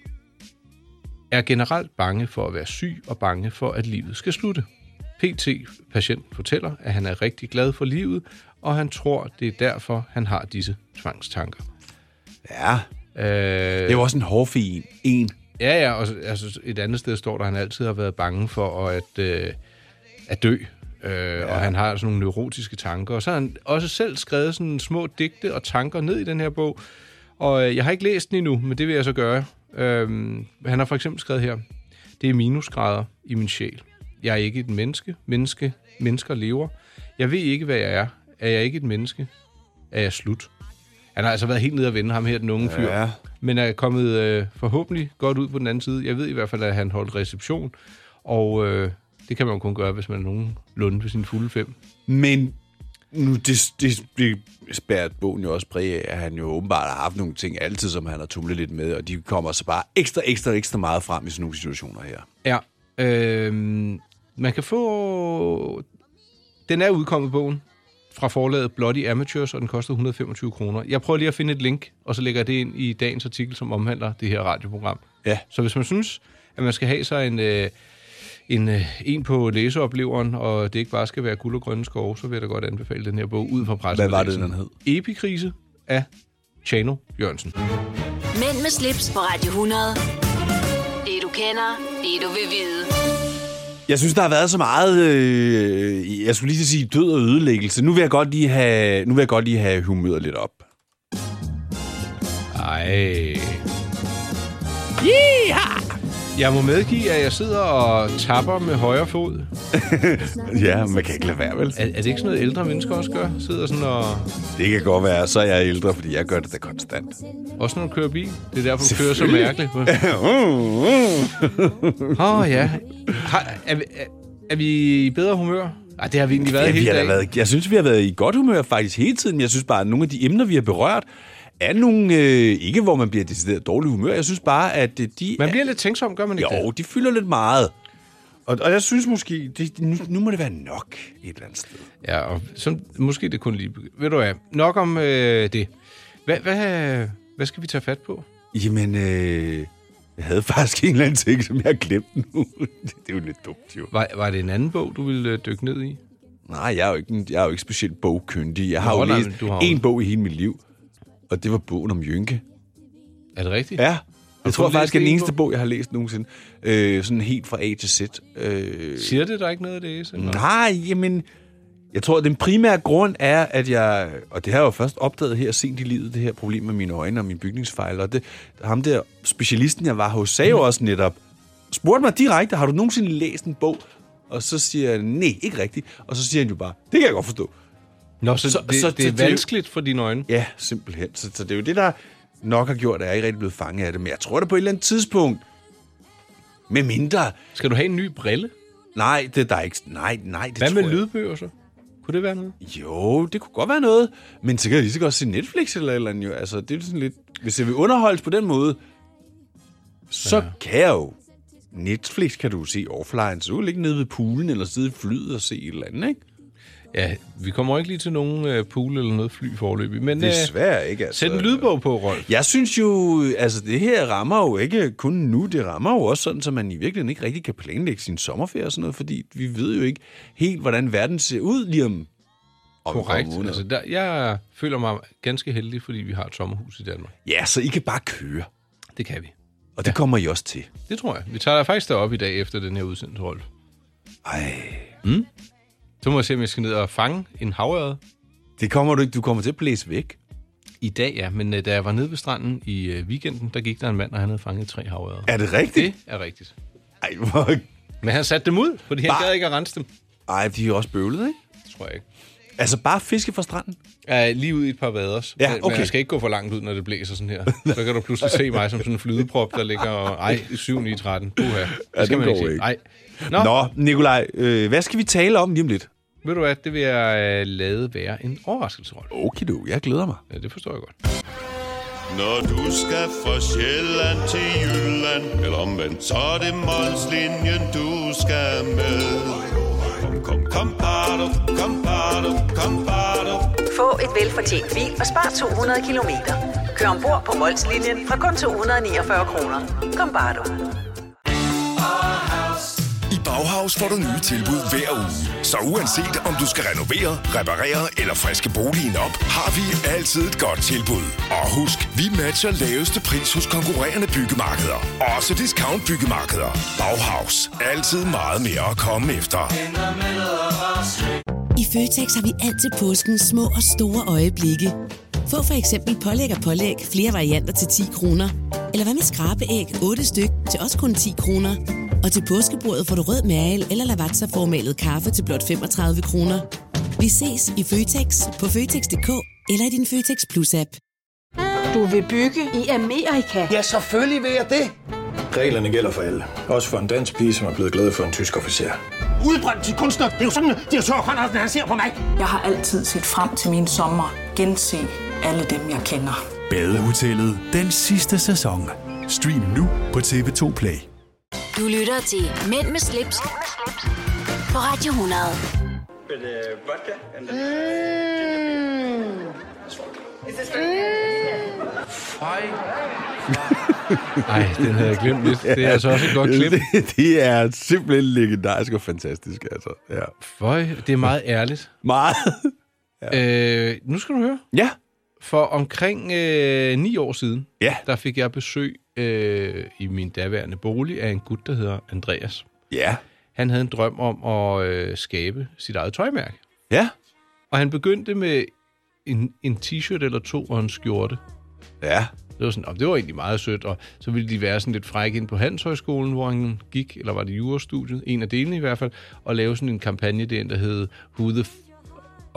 er generelt bange for at være syg og bange for, at livet skal slutte. PT patienten fortæller, at han er rigtig glad for livet, og han tror, det er derfor, han har disse tvangstanker. Ja, Øh, det er jo også en hårfin en. Ja, ja, og så- altså, et andet sted står der, at han altid har været bange for at, øh, at dø. Øh, ja. Og han har sådan nogle neurotiske tanker. Og så har han også selv skrevet sådan små digte og tanker ned i den her bog. Og øh, jeg har ikke læst den endnu, men det vil jeg så gøre. Øh, han har for eksempel skrevet her, det er minusgrader i min sjæl. Jeg er ikke et menneske. Menneske. Mennesker lever. Jeg ved ikke, hvad jeg er. Er jeg ikke et menneske? Er jeg slut? Han har altså været helt nede at vende ham her, den unge fyr. Ja. Men er kommet øh, forhåbentlig godt ud på den anden side. Jeg ved i hvert fald, at han holdt reception, og øh, det kan man jo kun gøre, hvis man er nogenlunde ved sin fulde fem. Men nu, det, det, det spærer bogen jo også præg af, at han jo åbenbart har haft nogle ting altid, som han har tumlet lidt med, og de kommer så bare ekstra, ekstra, ekstra meget frem i sådan nogle situationer her. Ja. Øh, man kan få... Den er udkommet, bogen, fra forlaget Bloody Amateurs, og den koster 125 kroner. Jeg prøver lige at finde et link, og så lægger jeg det ind i dagens artikel, som omhandler det her radioprogram. Ja. Så hvis man synes, at man skal have sig en, øh, en, øh, en på læseopleveren, og det ikke bare skal være guld og grønne skove, så vil jeg da godt anbefale den her bog ud fra pressen. Hvad var det, den hed? Epikrise af Chano Jørgensen. Mænd med slips på Radio 100. Det du kender, det du vil vide. Jeg synes, der har været så meget, øh, jeg skulle lige sige død og ødelæggelse. Nu vil jeg godt lige have, nu vil jeg godt lige have humøret lidt op. Ej. Jeg må medgive, at jeg sidder og tapper med højre fod. [LAUGHS] Ja, man kan ikke lade være, vel? Er, er det ikke sådan noget, ældre mennesker også gør? Sidder sådan og... Det kan godt være, så er jeg ældre, fordi jeg gør det da konstant. Også når du kører bil. Det er derfor, du kører så mærkeligt. [LAUGHS] Åh, oh, ja. Har, er, vi- er, er vi i bedre humør? Nej, det har vi egentlig været Ja, vi hele har da dagen. været, jeg synes, vi har været i godt humør faktisk hele tiden. Jeg synes bare, at nogle af de emner, vi har berørt, er nogle, øh, ikke hvor man bliver decideret dårlig humør. Jeg synes bare, at øh, de... Man bliver lidt tænksom, gør man ikke Jo, de fylder lidt meget. Og, og jeg synes måske, det, nu, nu må det være nok et eller andet sted. det? Ja, og så, måske det kun lige... Ved du hvad, nok om øh, det. Hvad, hvad, hvad skal vi tage fat på? Jamen, øh, jeg havde [LAUGHS] faktisk en eller anden ting, som jeg har glemt nu. det, [LAUGHS] det er jo lidt dumt, jo. Var, var det en anden bog, du ville øh, dykke ned i? Nej, jeg er jo ikke, jeg er jo ikke specielt bogkyndig. Jeg har Nå, jo nej, læst du har en bog i hele mit liv, og det var bogen om Jynke. Er det rigtigt? Ja. Jeg tror faktisk, det er den en eneste bog? jeg har læst nogensinde. Øh, sådan helt fra A til Z. Øh, Siger det der ikke noget af det? Ese? nej, jamen... Jeg tror, at den primære grund er, at jeg... Og det har jeg jo først opdaget her sent i livet, det her problem med mine øjne og min bygningsfejl. Og det, ham der specialisten, jeg var hos, sagde jo også netop... Spurgte mig direkte, har du nogensinde læst en bog Og så siger jeg, nej, ikke rigtigt. Og så siger han jo bare, det kan jeg godt forstå. Nå, så, Så- det, så- det er det er vanskeligt for dine øjne. Ja, simpelthen. Så, så det er jo det, der nok har gjort, at jeg ikke rigtig blevet fanget af det. Men jeg tror det på et eller andet tidspunkt. Med mindre. Skal du have en ny brille? Nej, det der er ikke... Nej, nej, det Hvad tror med jeg- lydbøger så? Kunne det være noget? Jo, det kunne godt være noget. Men så kan jeg lige så godt se Netflix eller eller andet jo. Altså, det er sådan lidt... Hvis jeg vil underholdes på den måde, så ja. kan jeg jo... Netflix kan du se offline, så du ligge nede ved poolen eller sidde i flyet og se et eller andet, ikke? Ja, vi kommer ikke lige til nogen uh, pool eller noget fly forløbig, men uh, Desværre ikke, altså. sæt en lydbog på, Rolf. Jeg synes jo, altså det her rammer jo ikke kun nu, det rammer jo også sådan, så man i virkeligheden ikke rigtig kan planlægge sin sommerferie og sådan noget, fordi vi ved jo ikke helt, hvordan verden ser ud lige om, om Korrekt. om. Altså, der, jeg føler mig ganske heldig, fordi vi har et sommerhus i Danmark. Ja, så I kan bare køre, Det kan vi. og det ja. kommer I også til. Det tror jeg. Vi tager faktisk derop i dag efter den her udsendelse, Rolf. Ej, Så må jeg se, om jeg skal ned og fange en havørred. det kommer du ikke, du kommer til at blæse væk. I dag, ja. Men uh, da jeg var nede ved stranden i uh, weekenden, der gik der en mand, og han havde fanget tre havørreder. Er det rigtigt? Det er rigtigt. Ej, hvor... Men han satte dem ud, fordi han Bare- gad ikke at rense dem. Ej, de er jo også bøvlet, ikke? Det tror jeg ikke. Altså bare fiske fra stranden? Ja, lige ud i et par vaders. Ja, okay. Men jeg skal ikke gå for langt ud, når det blæser sådan her. [LAUGHS] Så kan du pludselig se mig som sådan en flydeprop, der ligger og... Ej, 7 9 13. Puha. Det Ja, skal den man ikke se. ikke. Ej. Nå, Nå, Nikolaj, øh, hvad skal vi tale om lige om lidt? ved du hvad, det vil jeg uh, lade være en overraskelse, Rolf. Okay, du, jeg glæder mig. Ja, det forstår jeg godt. Når du skal fra Sjælland til Jylland Eller omvendt, så er det Molslinjen, du skal med Kom, kom, kom, bado, kom, bado, kom, bado. Få et velfortjent bil og spar 200 kilometer. Kør ombord på Molslinjen fra kun 249 kroner. Kom bare du. Bauhaus får du nye tilbud hver uge. Så uanset om du skal renovere, reparere eller friske boligen op, har vi altid et godt tilbud. Og husk, vi matcher laveste pris hos konkurrerende byggemarkeder. Også discount byggemarkeder. Bauhaus. Altid meget mere at komme efter. I Føtex har vi altid påskens små og store øjeblikke. Få for eksempel pålæg og pålæg flere varianter til 10 kroner. Eller hvad med skrabeæg 8 styk til også kun 10 kroner. Og til påskebordet får du rød mal eller lavatserformalet kaffe til blot 35 kroner. Vi ses i Føtex på Føtex.dk eller i din Føtex Plus-app. Du vil bygge i Amerika? Ja, selvfølgelig vil jeg det. Reglerne gælder for alle. Også for en dansk pige, som er blevet glad for en tysk officer. Udbrændt til kunstner. Det er jo sådan, at de har tørt, han ser på mig. Jeg har altid set frem til min sommer. Gense alle dem, jeg kender. Badehotellet den sidste sæson. Stream nu på TV2 Play. Du lytter til Mænd med slips, på Radio 100. [LAUGHS] Ej, den havde jeg glemt lidt. Det er altså også et godt klip. [LAUGHS] Det, det er simpelthen legendarisk og fantastisk, altså. Ja. Føj, det er meget ærligt. Meget. [LAUGHS] Øh, nu skal du høre. Ja. For omkring øh, ni år siden, Ja. der fik jeg besøg øh, i min daværende bolig af en gut, der hedder Andreas. Ja. Han havde en drøm om at øh, skabe sit eget tøjmærke. Ja. Og han begyndte med en, en t-shirt eller to og en skjorte. Ja. Det var, sådan, og det var egentlig meget sødt, og så ville de være sådan lidt frække ind på Handelshøjskolen, hvor han gik, eller var det jurastudiet, en af delene i hvert fald, og lave sådan en kampagne derinde, der hed Who the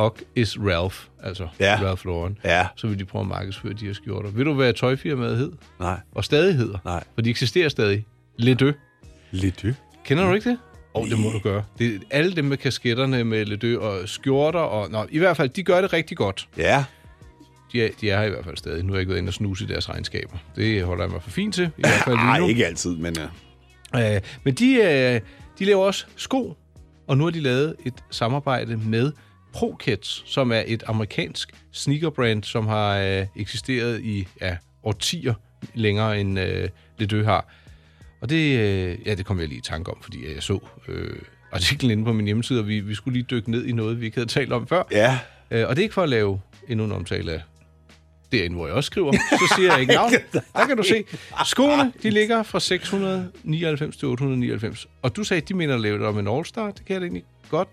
fuck is Ralph? Altså Ja. Ralph Lauren. Ja. Så ville de prøve at markedsføre de her skjorter. Ved du, hvad tøjfirmaet hed? Nej. Og stadig hedder? Nej. For de eksisterer stadig. Le Deux. Lidt dy. Kender du ikke det? Åh, oh, det må du gøre. Det er alle dem med kasketterne med Le Deux og skjorter. Og, nå, I hvert fald, de gør det rigtig godt. Ja. De er, de er her i hvert fald stadig. Nu har jeg ikke været inde og snuse i deres regnskaber. Det holder jeg mig for fint til. I hvert fald [LAUGHS] lige Nej, nu. ikke altid, men... Uh... Øh, men de, øh, de laver også sko, og nu har de lavet et samarbejde med ProKits, som er et amerikansk sneakerbrand, som har øh, eksisteret i ja, årtier længere end øh, Le Deux har. Og det, øh, ja, det kom jeg lige i tanke om, fordi jeg så øh, artiklen inde på min hjemmeside, og vi, vi skulle lige dykke ned i noget, vi ikke havde talt om før. Ja. Øh, og det er ikke for at lave endnu en omtale af derinde, hvor jeg også skriver. Så siger jeg ikke navn. [LAUGHS] Der kan du se. Skoene, de ligger fra 699 til 899. Og du sagde, at de mener at lave det om en All-Star. Det kan jeg da egentlig godt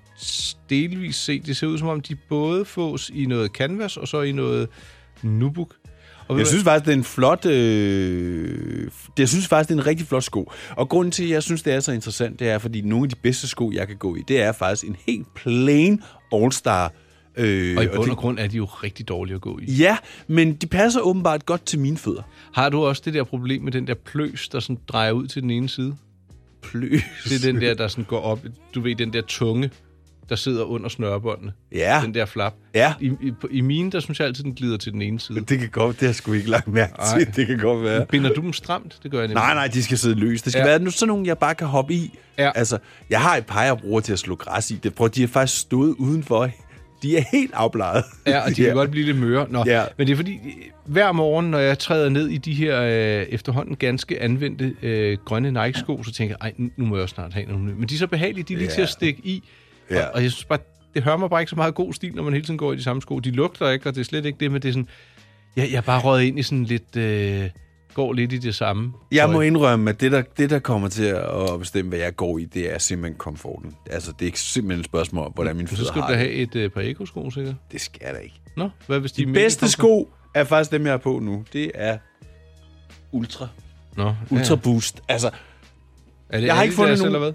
delvis se. Det ser ud som om, de både fås i noget canvas og så i noget nubuk. ved Jeg synes faktisk, det er en flot... Øh, jeg synes faktisk, det er en rigtig flot sko. Og grunden til, at jeg synes, det er så interessant, det er, fordi nogle af de bedste sko, jeg kan gå i, det er faktisk en helt plain All-Star. Øh, Og i bund det- og grund er de jo rigtig dårlige at gå i. Ja, men de passer åbenbart godt til mine fødder. Har du også det der problem med den der pløs, der sådan drejer ud til den ene side? Pløs? Det er den der, der sådan går op. Du ved, den der tunge, der sidder under snørebåndene. Ja. Den der flap. Ja. I, i, I mine, der synes jeg altid, den glider til den ene side. Det kan godt, det har jeg sgu ikke lagt mærke Ej. til. Det kan godt være. Binder du dem stramt? Det gør jeg nemlig. Nej, nej, de skal sidde løst. Det skal Ja. være nu sådan nogle, jeg bare kan hoppe i. Ja. Altså, jeg har et par, jeg bruger til at slå græs i. Det, prøv, de er faktisk stået udenfor. De er helt afbleget. Ja, og de [LAUGHS] kan godt blive lidt møre. Nå, Ja. Men det er fordi, hver morgen, når jeg træder ned i de her øh, efterhånden ganske anvendte øh, grønne Nike-sko, så tænker jeg, nu må jeg jo snart have nogle nye. Men de er så behagelige, de er lige Ja. til at stikke i. Ja. Og, og jeg synes bare, det hører mig bare ikke så meget god stil, når man hele tiden går i de samme sko. De lugter ikke, og det er slet ikke det, men det er sådan... Jeg, jeg er bare røget ind i sådan lidt... Øh, går lidt i det samme. Jeg må indrømme, at det der, det, der kommer til at bestemme, hvad jeg går i, det er simpelthen komforten. Altså, det er ikke simpelthen et spørgsmål om, hvordan mine Så fødder skal har du da have et øh, par ekosko, sikkert? Det skal jeg da ikke. Nå, hvad hvis de, De bedste sko er faktisk dem, jeg har på nu. Det er Ultra. Nå, Ultra Boost. Altså, Er det jeg har ikke fundet nogen... eller hvad?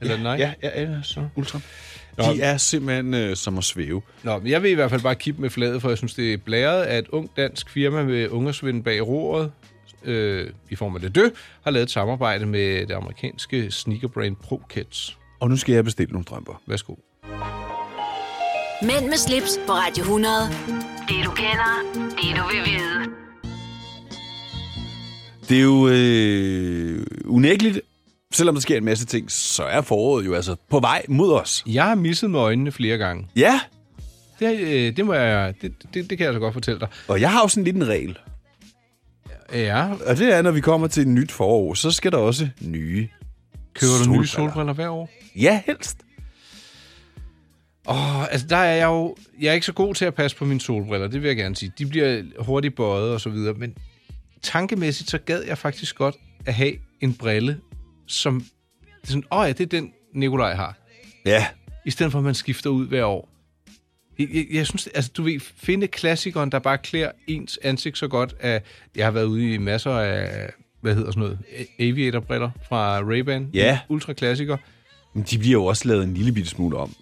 Eller ja, Nike? Ja, ja, Adidas. Ultra. Nå. De er simpelthen øh, som at svæve. Nå, men jeg vil i hvert fald bare kippe med fladet, for jeg synes, det er blæret, at et ung dansk firma med ungersvind bag roret, øh, i form af det dø, har lavet et samarbejde med det amerikanske sneakerbrand ProKids. Og nu skal jeg bestille nogle strømper. Værsgo. Mænd med slips på Radio 100. Det du kender, det du vil vide. Det er jo øh, unægteligt, selvom der sker en masse ting, så er foråret jo altså på vej mod os. Jeg har misset med øjnene flere gange. Ja, Det, øh, det, må jeg, det, det, det kan jeg så godt fortælle dig. og jeg har jo sådan lidt en regel. Ja, Og det er, når vi kommer til et nyt forår, så skal der også nye køber du nye solbriller. solbriller hver år? Ja, helst. Åh, altså der er jeg jo... Jeg er ikke så god til at passe på mine solbriller, det vil jeg gerne sige. De bliver hurtigt bøjet og så videre, men tankemæssigt så gad jeg faktisk godt at have en brille, som... Det er sådan, åh ja, det er den, Nikolaj har. Ja, I stedet for, at man skifter ud hver år. Jeg, jeg, jeg synes, altså du ved, finde klassikeren, der bare klæder ens ansigt så godt, at jeg har været ude i masser af, hvad hedder sådan noget, aviatorbriller fra Ray-Ban. Ja. Ultra-klassiker. men de bliver jo også lavet en lille bitte smule om.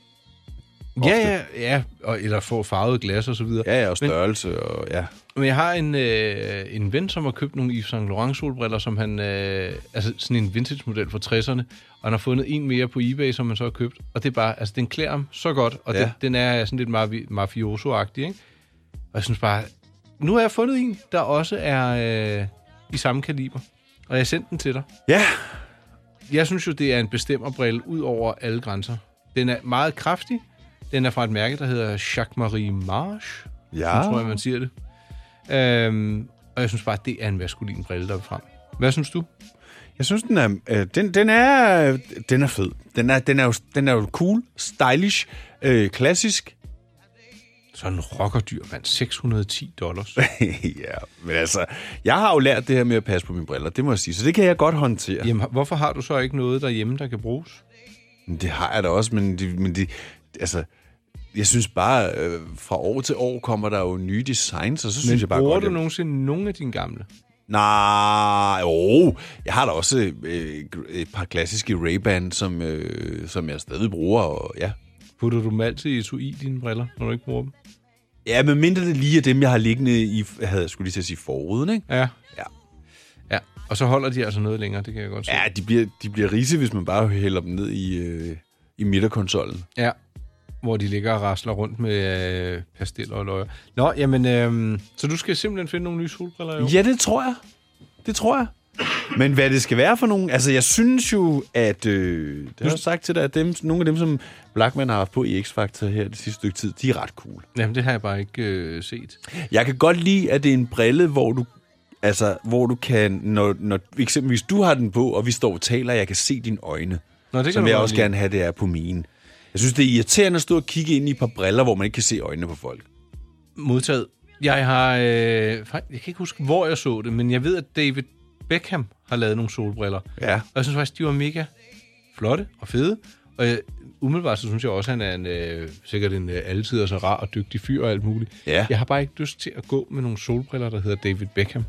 Ja, ja, ja, og, eller få farvet glas og så videre. Ja, ja, og størrelse, og ja. Men jeg har en, øh, en ven, som har købt nogle Yves Saint Laurent solbriller, som han, øh, altså sådan en vintage model fra 60'erne, og han har fundet en mere på eBay, som han så har købt, og det er bare, altså den klæder ham så godt, og Ja. den, den er sådan lidt mafi- mafioso-agtig, ikke? Og jeg synes bare, nu har jeg fundet en, der også er øh, i samme kaliber, og jeg har sendt den til dig. Ja, Jeg synes jo, det er en bestemmerbrille ud over alle grænser. Den er meget kraftig. Den er fra et mærke, der hedder Jacques Marie Marche. Ja. Tror jeg, man siger det. Øhm, og jeg synes bare, at det er en maskulin brille, der er frem. Hvad synes du? jeg synes, den er, øh, den, den er, den er fed. Den er, den er, jo, den er jo cool, stylish, øh, klassisk. Sådan en rockerdyr, mand. 610 dollars. [LAUGHS] ja, men altså, jeg har jo lært det her med at passe på mine briller, det må jeg sige, så det kan jeg godt håndtere. Jamen, hvorfor har du så ikke noget derhjemme, der kan bruges? Men Det har jeg da også, men, det, men det, altså, jeg synes bare, øh, fra år til år kommer der jo nye designs, og så synes Men jeg bare bruger godt, du jeg- nogensinde nogle af dine gamle? Nej, jo. Jeg har da også øh, et par klassiske Ray-Ban, som, øh, som jeg stadig bruger, og ja. Putter du dem altid i etui, dine briller, når du ikke bruger dem? Ja, men mindre det lige er dem, jeg har liggende i, havde jeg skulle lige til at sige forruden, ikke? Ja. Ja. Ja, og så holder de altså noget længere, det kan jeg godt se. Ja, de bliver, de bliver rise, hvis man bare hælder dem ned i, øh, i midterkonsollen. Ja, hvor de ligger og rasler rundt med øh, pasteller og løjer. Nå, jamen, øh, så du skal simpelthen finde nogle nye solbriller i år? Ja, det tror jeg. Det tror jeg. Men hvad det skal være for nogen... Altså, jeg synes jo, at... Øh, det har jeg sagt til dig, at dem, nogle af dem, som Blackman har haft på i X-Factor her det sidste stykke tid, de er ret cool. Jamen, det har jeg bare ikke øh, set. Jeg kan godt lide, at det er en brille, hvor du altså, hvor du kan, når, når eksempelvis du har den på, og vi står og taler, og jeg kan se dine øjne. Nå, det kan som du jeg også lide. gerne have, det er på mine. Jeg synes, det er irriterende at stå og kigge ind i et par briller, hvor man ikke kan se øjnene på folk. Modtaget. Jeg har... Øh, jeg kan ikke huske, hvor jeg så det, men jeg ved, at David Beckham har lavet nogle solbriller. Ja. Og jeg synes faktisk, de var mega flotte og fede. Og øh, umiddelbart så synes jeg også, at han er en, øh, sikkert en øh, altid så rar og dygtig fyr og alt muligt. Ja. Jeg har bare ikke lyst til at gå med nogle solbriller, der hedder David Beckham.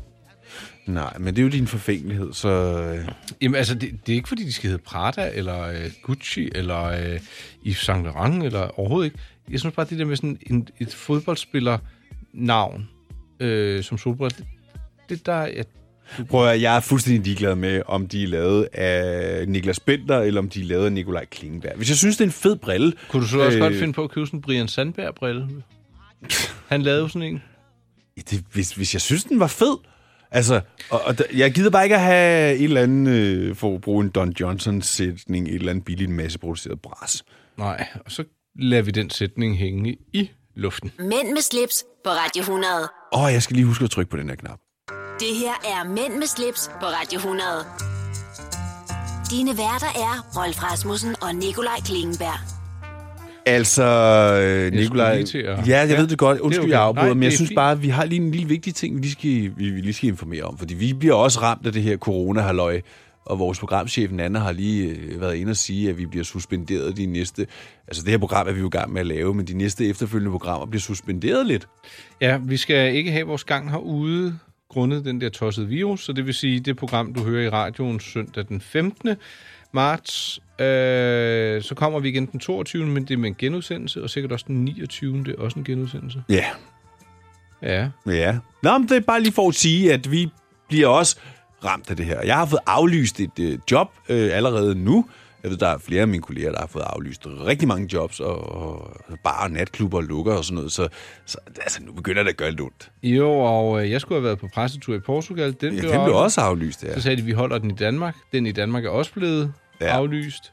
Nej, men det er jo din forfængelighed, så... Øh, Jamen altså, det, det er ikke fordi, de skal hedde Prada, eller øh, Gucci, eller øh, Yves Saint Laurent, eller overhovedet ikke. Jeg synes bare, det der med sådan en, et fodboldspiller-navn øh, som solbriller, det, det der... Jeg, Prøv at, jeg er fuldstændig ligeglad med, om de er lavet af Niklas Bender, eller om de er lavet af Nikolaj Klingenberg. Hvis jeg synes, det er en fed brille... kunne du så også øh, godt finde på at købe sådan en Brian Sandberg-brille? Han lavede jo sådan en. Det, hvis, hvis jeg synes, den var fed... Altså, og, og jeg gider bare ikke at have et eller andet, øh, for at bruge en Don Johnson-sætning, et eller andet billigt masseproduceret bras. Nej, og så lader vi den sætning hænge i luften. Mænd med slips på Radio 100. Åh, oh, jeg skal lige huske at trykke på den her knap. Det her er Mænd med slips på Radio 100. Dine værter er Rolf Rasmussen og Nikolaj Klingenberg. Altså, øh, Nikolaj... at- Ja, jeg Ja, ved det godt. det Undskyld, okay. jeg afbryder, Nej, men det jeg synes fint. bare, at vi har lige en lille vigtig ting, vi lige skal, vi, vi lige skal informere om. Fordi vi bliver også ramt af det her corona-halløj, og vores programchef Nana har lige øh, været inde og sige, at vi bliver suspenderet de næste... Altså, det her program er vi jo i gang med at lave, men de næste efterfølgende programmer bliver suspenderet lidt. Ja, vi skal ikke have vores gang herude grundet den der tossede virus, så det vil sige, det program, du hører i radioen søndag den 15. marts, øh, så kommer vi igen den 22. men det er med en genudsendelse, og sikkert også den 29. det er også en genudsendelse. Ja. Ja. Ja. Nå, men det er bare lige for at sige, at vi bliver også ramt af det her. Jeg har fået aflyst et øh, job øh, allerede nu. Jeg ved, der er flere af mine kolleger, der har fået aflyst rigtig mange jobs, og, og bare natklubber lukker og sådan noget. Så, så altså, nu begynder det at gøre lidt ondt. Jo, og øh, jeg skulle have været på pressetur i Portugal. Den, Ja, den blev også aflyst, ja. Så sagde de, vi holder den i Danmark. Den i Danmark er også blevet ja. aflyst.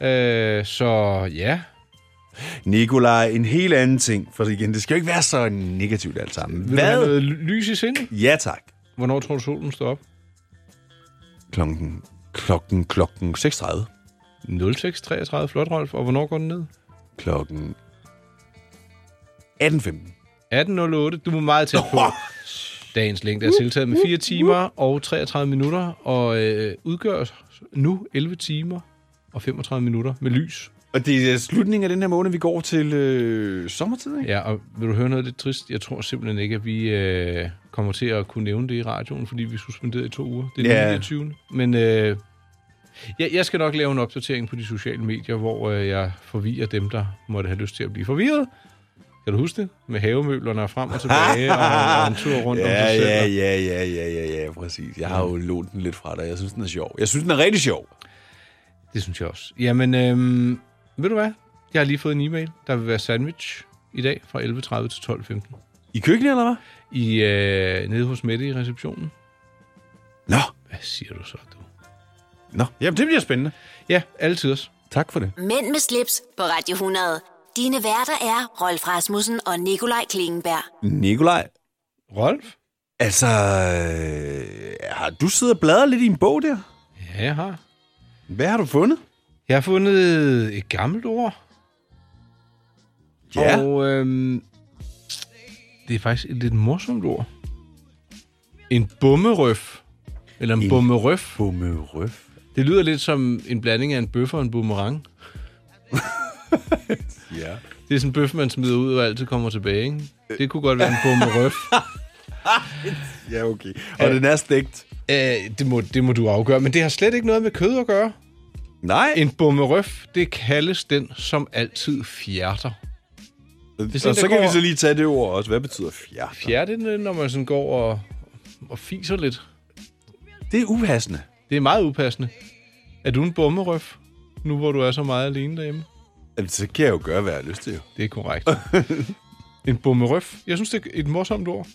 Øh, så ja, Nikolaj, en helt anden ting. For igen, det skal jo ikke være så negativt alt sammen. vil du have noget ly- lys i sindet? Ja, tak. Hvornår tror du, solen står op? Klokken, klokken, klokken 6.30. 06.33, flot, Rolf. Og hvornår går den ned? Klokken 18.15. 18.08. Du er meget tæt på. [LAUGHS] Dagens længde er tiltaget med 4 timer og 33 minutter, og øh, udgør nu 11 timer og 35 minutter med lys. Og det er slutningen af den her måned, vi går til øh, sommertid, ikke? Ja, og vil du høre noget lidt trist? Jeg tror simpelthen ikke, at vi øh, kommer til at kunne nævne det i radioen, fordi vi er suspenderet i to uger. Det er Ja. den 29. Men øh, jeg, jeg skal nok lave en opdatering på de sociale medier, hvor øh, jeg forvirrer dem, der måtte have lyst til at blive forvirret. Kan du huske det? Med havemøblerne frem og [LAUGHS] tilbage, og, og en tur rundt om ja, sig selv. ja, ja, ja, ja, ja, ja, præcis. Jeg har jo lånt den lidt fra dig. Jeg synes, den er sjov. Jeg synes, den er rigtig sjov. Det synes jeg også. Jamen, øhm, ved du hvad? Jeg har lige fået en e-mail. Der vil være sandwich i dag fra 11.30 til 12.15. I køkkenet, eller hvad? I, øh, nede hos Mette i receptionen. Nå. Hvad siger du så, du? Nå, jamen det bliver spændende. Ja, altid også. Tak for det. Mænd med slips på Radio 100. Dine værter er Rolf Rasmussen og Nikolaj Klingenberg. Nikolaj, Rolf? altså, øh, har du siddet og bladret lidt i en bog der? Ja, jeg har. Hvad har du fundet? Jeg har fundet et gammelt ord. Ja. Og øhm, det er faktisk et lidt morsomt ord. En bummerøf. Eller en, En bummerøf. Bummerøf. Det lyder lidt som en blanding af en bøf og en boomerang. [LAUGHS] [LAUGHS] Ja. Det er sådan en bøf, man smider ud og altid kommer tilbage, ikke? Det kunne godt være en bummerøf. [LAUGHS] Ja, okay. Og den er stegt. Æh, det, må, det må du afgøre, men det har slet ikke noget med kød at gøre. Nej. En bummerøf, det kaldes den, som altid fjerter. Og Hvis så en, der kan går- vi så lige tage det ord også. Hvad betyder fjert? Fjerte, det når man sådan går og, og fiser lidt. Det er upassende. Det er meget upassende. Er du en bummerøf, nu hvor du er så meget alene derhjemme? Altså, så kan jeg jo gøre, hvad jeg har lyst til. Jo. Det er korrekt. [LAUGHS] en bummerøf. Jeg synes, det er et morsomt ord.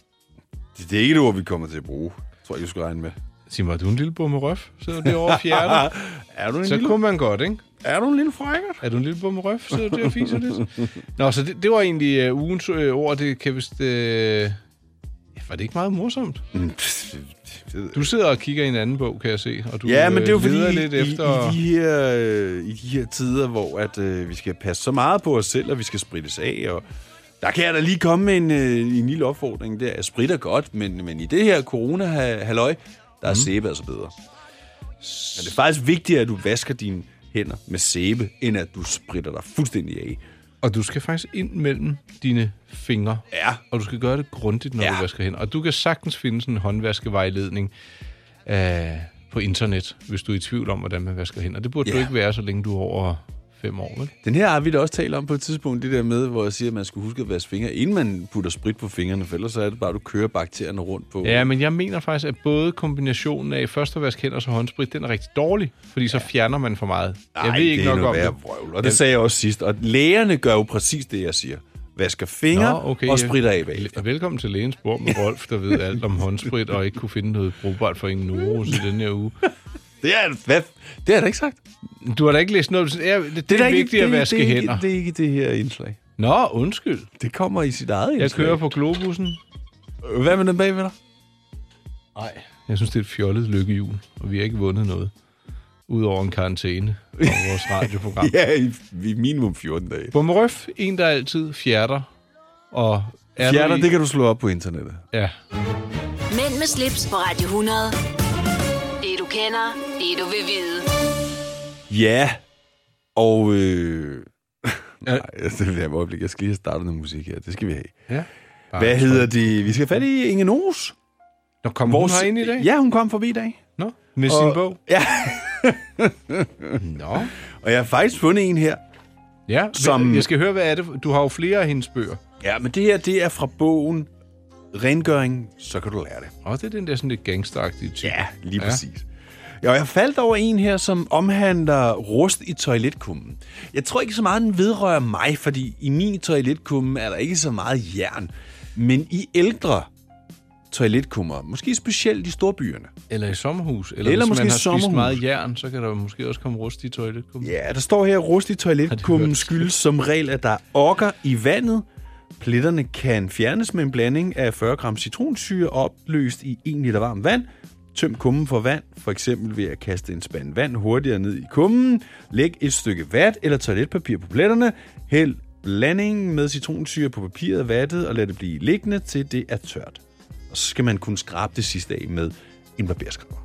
Det, det er ikke et ord, vi kommer til at bruge. Tror jeg, du skal regne med. Sig mig, er du en lille bummerøf? Sidder du derovre og fjerter? [LAUGHS] er du en så lille... kunne man godt, ikke? Er du en lille frækker? Er du en lille bummerøf? Sidder du der og fiser lidt? Nå, så det, det var egentlig uh, ugens uh, ord. Det kan vist... Uh... Ja, var det ikke meget morsomt? Mm, Du sidder og kigger i en anden bog, kan jeg se. Og du ja, men det er jo øh, fordi, i, lidt i, efter... i, de her, øh, i de her tider, hvor at, øh, vi skal passe så meget på os selv, og vi skal sprittes af, og der kan jeg da lige komme med en, øh, en lille opfordring der. Jeg spritter godt, men, men i det her corona-halløj, der er mm. sæbe altså bedre. Men det er faktisk vigtigt, at du vasker dine hænder med sæbe, end at du spritter dig fuldstændig af. Og du skal faktisk ind mellem dine fingre. Ja. Og du skal gøre det grundigt, når Ja. du vasker hænder. Og du kan sagtens finde sådan en håndvaskevejledning øh, på internet, hvis du er i tvivl om, hvordan man vasker hænder. Det burde Ja. du ikke være, så længe du er over fem år, vel? Den her har vi da også talt om på et tidspunkt, det der med, hvor jeg siger, at man skal huske at vaske fingre, inden man putter sprit på fingrene, for ellers så er det bare, at du kører bakterierne rundt på. Ja, men jeg mener faktisk, at både kombinationen af først at vaske hænder og så håndsprit, den er rigtig dårlig, fordi så fjerner man for meget. jeg Ej, ved ikke det er nok noget om det. vrøvl, og det sagde jeg også sidst. Og lægerne gør jo præcis det, jeg siger. Vasker fingre Nå, okay, og spritter af bagefter. Velkommen til lægens bord med Rolf, der ved alt om håndsprit og ikke kunne finde noget brugbart for ingen Norus i den her uge. Det er, hvad? det har jeg da ikke sagt. Du har da ikke læst noget. Det, det, det er, ikke- vigtigt at det- vaske det er ikke- hænder. Det er ikke det her indslag. Nå, undskyld. Det kommer i sit eget Jeg indslag. kører på globussen. Hvad med den bagved dig? Nej. Jeg synes, det er et fjollet lykkehjul, og vi har ikke vundet noget. Udover en karantæne på [LAUGHS] vores radioprogram. ja, i, i minimum 14 dage. Bummerøf, en der altid fjerter. Og er Fjerner, du i... det kan du slå op på internettet. Ja. Mænd med slips på Radio 100. Kender, det du vil vide. Ja, og... Øh... [LAUGHS] Nej, det vil jeg øjeblik. Jeg skal lige have startet noget musik her. Det skal vi have. Ja. Bare Hvad hedder det? Vi skal have fat i Inge Nos. Nå, kom hun herind i dag? Ja, hun kom forbi i dag. Nå, med Og- sin bog? [LAUGHS] Ja. Nå. Og jeg har faktisk fundet en her. Ja, Som- jeg skal høre, hvad er det? Du har jo flere af hendes bøger. Ja, men det her, det er fra bogen Rengøring, så kan du lære det. Og det er den der sådan lidt gangsteragtige type. Ja, lige præcis. Ja, og jeg faldt over en her, som omhandler rust i toiletkummen. Jeg tror ikke så meget, den vedrører mig, fordi i min toiletkumme er der ikke så meget jern. Men i ældre toiletkummer, måske specielt i storbyerne. Eller i sommerhus. Eller, Eller hvis måske man har sommerhus. spist meget jern, så kan der måske også komme rust i toiletkummen. Ja, der står her, rust i toiletkummen skyldes som regel, at der er okker i vandet. Pletterne kan fjernes med en blanding af 40 gram citronsyre opløst i 1 liter varmt vand. Tøm kummen for vand, for eksempel ved at kaste en spand vand hurtigere ned i kummen. Læg et stykke vat eller toiletpapir på pletterne. Hæld blandingen med citronsyre på papiret vattet og lad det blive liggende til det er tørt. Og så skal man kunne skrabe det sidste af med en barberskraber.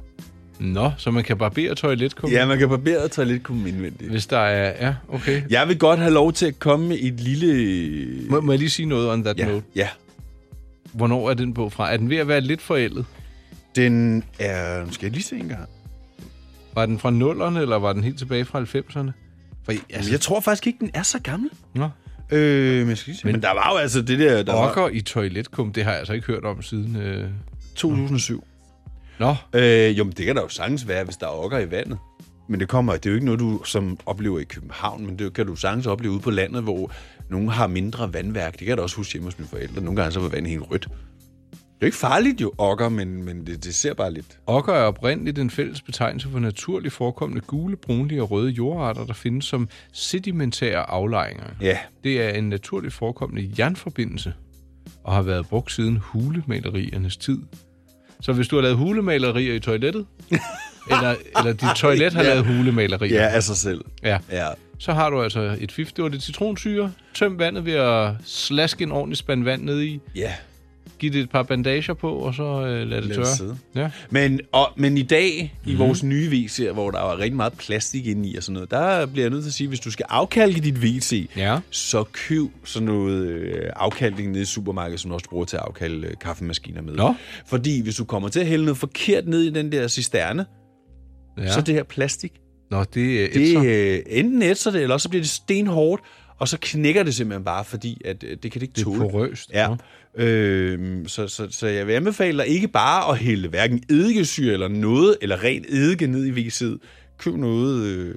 Nå, så man kan barbere toiletkummen? Ja, man kan barbere toiletkummen indvendigt. Hvis der er... Ja, okay. Jeg vil godt have lov til at komme med et lille... Må, må jeg lige sige noget on that Ja, note? ja. Hvornår er den bog fra? Er den ved at være lidt forældet? Den er... Skal jeg lige se en gang. Var den fra nullerne, eller var den helt tilbage fra 90'erne? For, Altså, jeg tror faktisk ikke, den er så gammel. Nå. Øh, men, jeg skal lige se. men, men der var jo altså det der... Der Okker var i toiletkum, det har jeg altså ikke hørt om siden... Øh... 2007. Nå. Øh, jo, men det kan der jo sagtens være, hvis der er okker i vandet. Men det kommer, det er jo ikke noget, du som oplever i København, men det kan du sagtens opleve ude på landet, hvor nogen har mindre vandværk. Det kan jeg da også huske hjemme hos mine forældre. Nogle gange så var vandet helt rødt. Det er jo ikke farligt jo, okker, men, men det, det ser bare lidt... Okker er oprindeligt en fælles betegnelse for naturligt forekommende gule, brunlige og røde jordarter, der findes som sedimentære aflejringer. Ja. Det er en naturligt forekommende jernforbindelse, og har været brugt siden hulemaleriernes tid. Så hvis du har lavet hulemalerier i toilettet, [LAUGHS] eller, eller dit toilet har Ja. lavet hulemalerier, Ja, af sig selv. ja, Ja. så har du altså et fif. Det var lidt citronsyre. Tøm vandet ved at slaske en ordentlig spand vand ned i. Ja. Giv det et par bandager på, og så øh, lad det tørre. sidde. Ja. Men, og, men i dag, Mhm. i vores nye WC'er, hvor der var rigtig meget plastik inde i og sådan noget, der bliver jeg nødt til at sige, hvis du skal afkalke dit WC, ja. så køb sådan noget øh, afkalkning nede i supermarkedet, som du også bruger til at afkalde øh, kaffemaskiner med. Nå. Fordi hvis du kommer til at hælde noget forkert ned i den der cisterne, Ja. så det her plastik. Nå, det er Det, øh, enten ætser det, eller så bliver det stenhårdt, og så knækker det simpelthen bare, fordi at, øh, det kan det ikke Det er tåle. porøst, Ja. nå. Øh, så, så, så jeg vil anbefale dig ikke bare at hælde hverken eddikesyre eller noget, eller ren eddike ned i WC'et. Køb noget øh,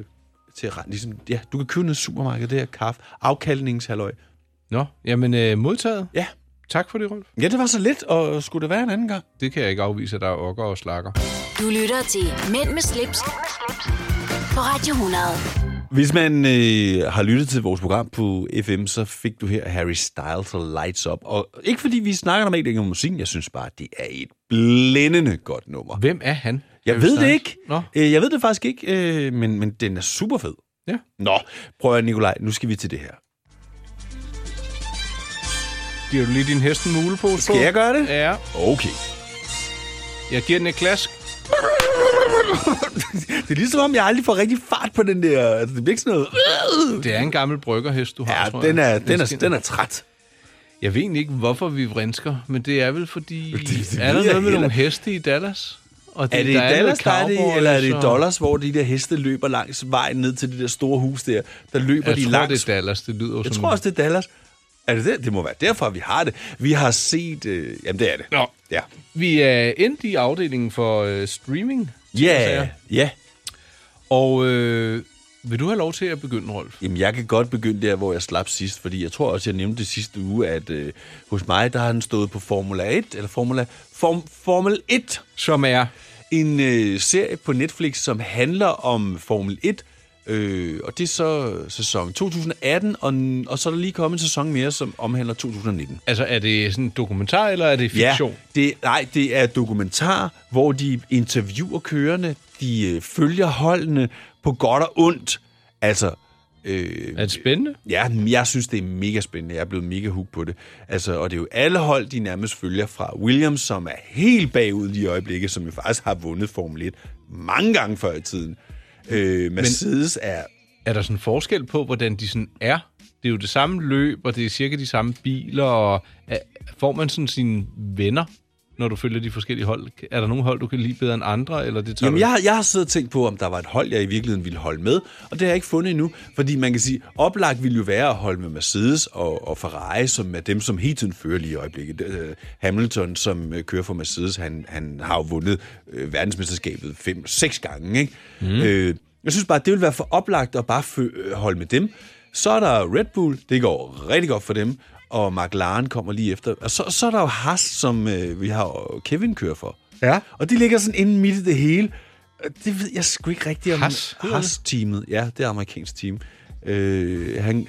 til at. Ligesom, ja, du kan købe noget i supermarkedet, det her kaffe. Afkaldningshalløj. Nå, jamen øh, modtaget. Ja. Tak for det, Rolf. Ja, det var så lidt, og skulle det være en anden gang? Det kan jeg ikke afvise, at der er okker og slakker. Du lytter til Mænd med slips, på Radio 100. Hvis man øh, har lyttet til vores program på FM, så fik du her Harry Styles og Lights Up. Og ikke fordi vi snakker normalt ikke om musikken, jeg synes bare, det er et blændende godt nummer. Hvem er han? Jeg Harry ved det Styles? ikke. Nå. Øh, Jeg ved det faktisk ikke, øh, men, men den er super fed. Ja. Nå, prøv at Nikolaj, nu skal vi til det her. Giver du lige din hest en mulepose på? Skal jeg gøre det? Ja. Okay. Jeg giver den et klask. Det er ligesom om, jeg aldrig får rigtig fart på den der... Altså, det bliver ikke sådan noget... Det er en gammel bryggerhest, du har, Ja, tror den jeg. er, den, er, den er træt. Jeg ved egentlig ikke, hvorfor vi vrinsker, men det er vel fordi... Det- det er der jeg noget med nogle heste i Dallas? Og Er det i Dallas, der er det, eller er det i dollars, hvor de der heste løber langs vejen ned til det der store hus der? Der løber Jeg de tror, langs... det er Dallas. Det lyder Jeg som... tror også, det er Dallas. Er det det? Det må være derfor, vi har det. Vi har set... Øh, jamen, det er det. Nå. Ja. Vi er endt i afdelingen for øh, streaming. Ja, ja. Og øh, vil du have lov til at begynde, Rolf? Jamen, jeg kan godt begynde der, hvor jeg slap sidst, fordi jeg tror også, jeg nævnte det sidste uge, at øh, hos mig, der har han stået på Formula 1, eller Formula, Form, Formel 1. Som er? En øh, serie på Netflix, som handler om Formel 1, øh, og det er så sæson 2018, og, og så er der lige kommet en sæson mere, som omhandler 2019. Altså, er det sådan en dokumentar, eller er det fiktion? Ja, det, nej, det er dokumentar, hvor de interviewer kørende, de øh, følger holdene på godt og ondt. Altså, øh, Er det spændende? Ja, jeg synes, det er mega spændende. Jeg er blevet mega hooked på det. Altså, og det er jo alle hold, de nærmest følger fra Williams, som er helt bagud i øjeblikket, som jo faktisk har vundet Formel 1 mange gange før i tiden. Øh, Mercedes er... Er der sådan en forskel på, hvordan de sådan er? Det er jo det samme løb, og det er cirka de samme biler, og er, får man sådan sine venner, når du følger de forskellige hold? Er der nogle hold, du kan lide bedre end andre, eller det tager Jamen, du... jeg, har- jeg har siddet og tænkt på, om der var et hold, jeg i virkeligheden ville holde med, og det har jeg ikke fundet endnu, fordi man kan sige, oplagt ville jo være at holde med Mercedes og, og Ferrari, som er dem, som hele tiden fører lige i øjeblikket. Øh, Hamilton, som øh, kører for Mercedes, han, han har jo vundet øh, verdensmesterskabet fem, seks gange, ikke? Mm. Øh, jeg synes bare, det ville være for oplagt at bare holde med dem. Så er der Red Bull, det går rigtig godt for dem, og McLaren kommer lige efter. Og så, så er der jo Haas, som øh, vi har jo Kevin kører for. Ja. Og de ligger sådan inde midt i det hele. Og Det ved jeg sgu ikke rigtigt om. Haas? Haas-teamet. Ja, det er amerikansk team. Øh, han,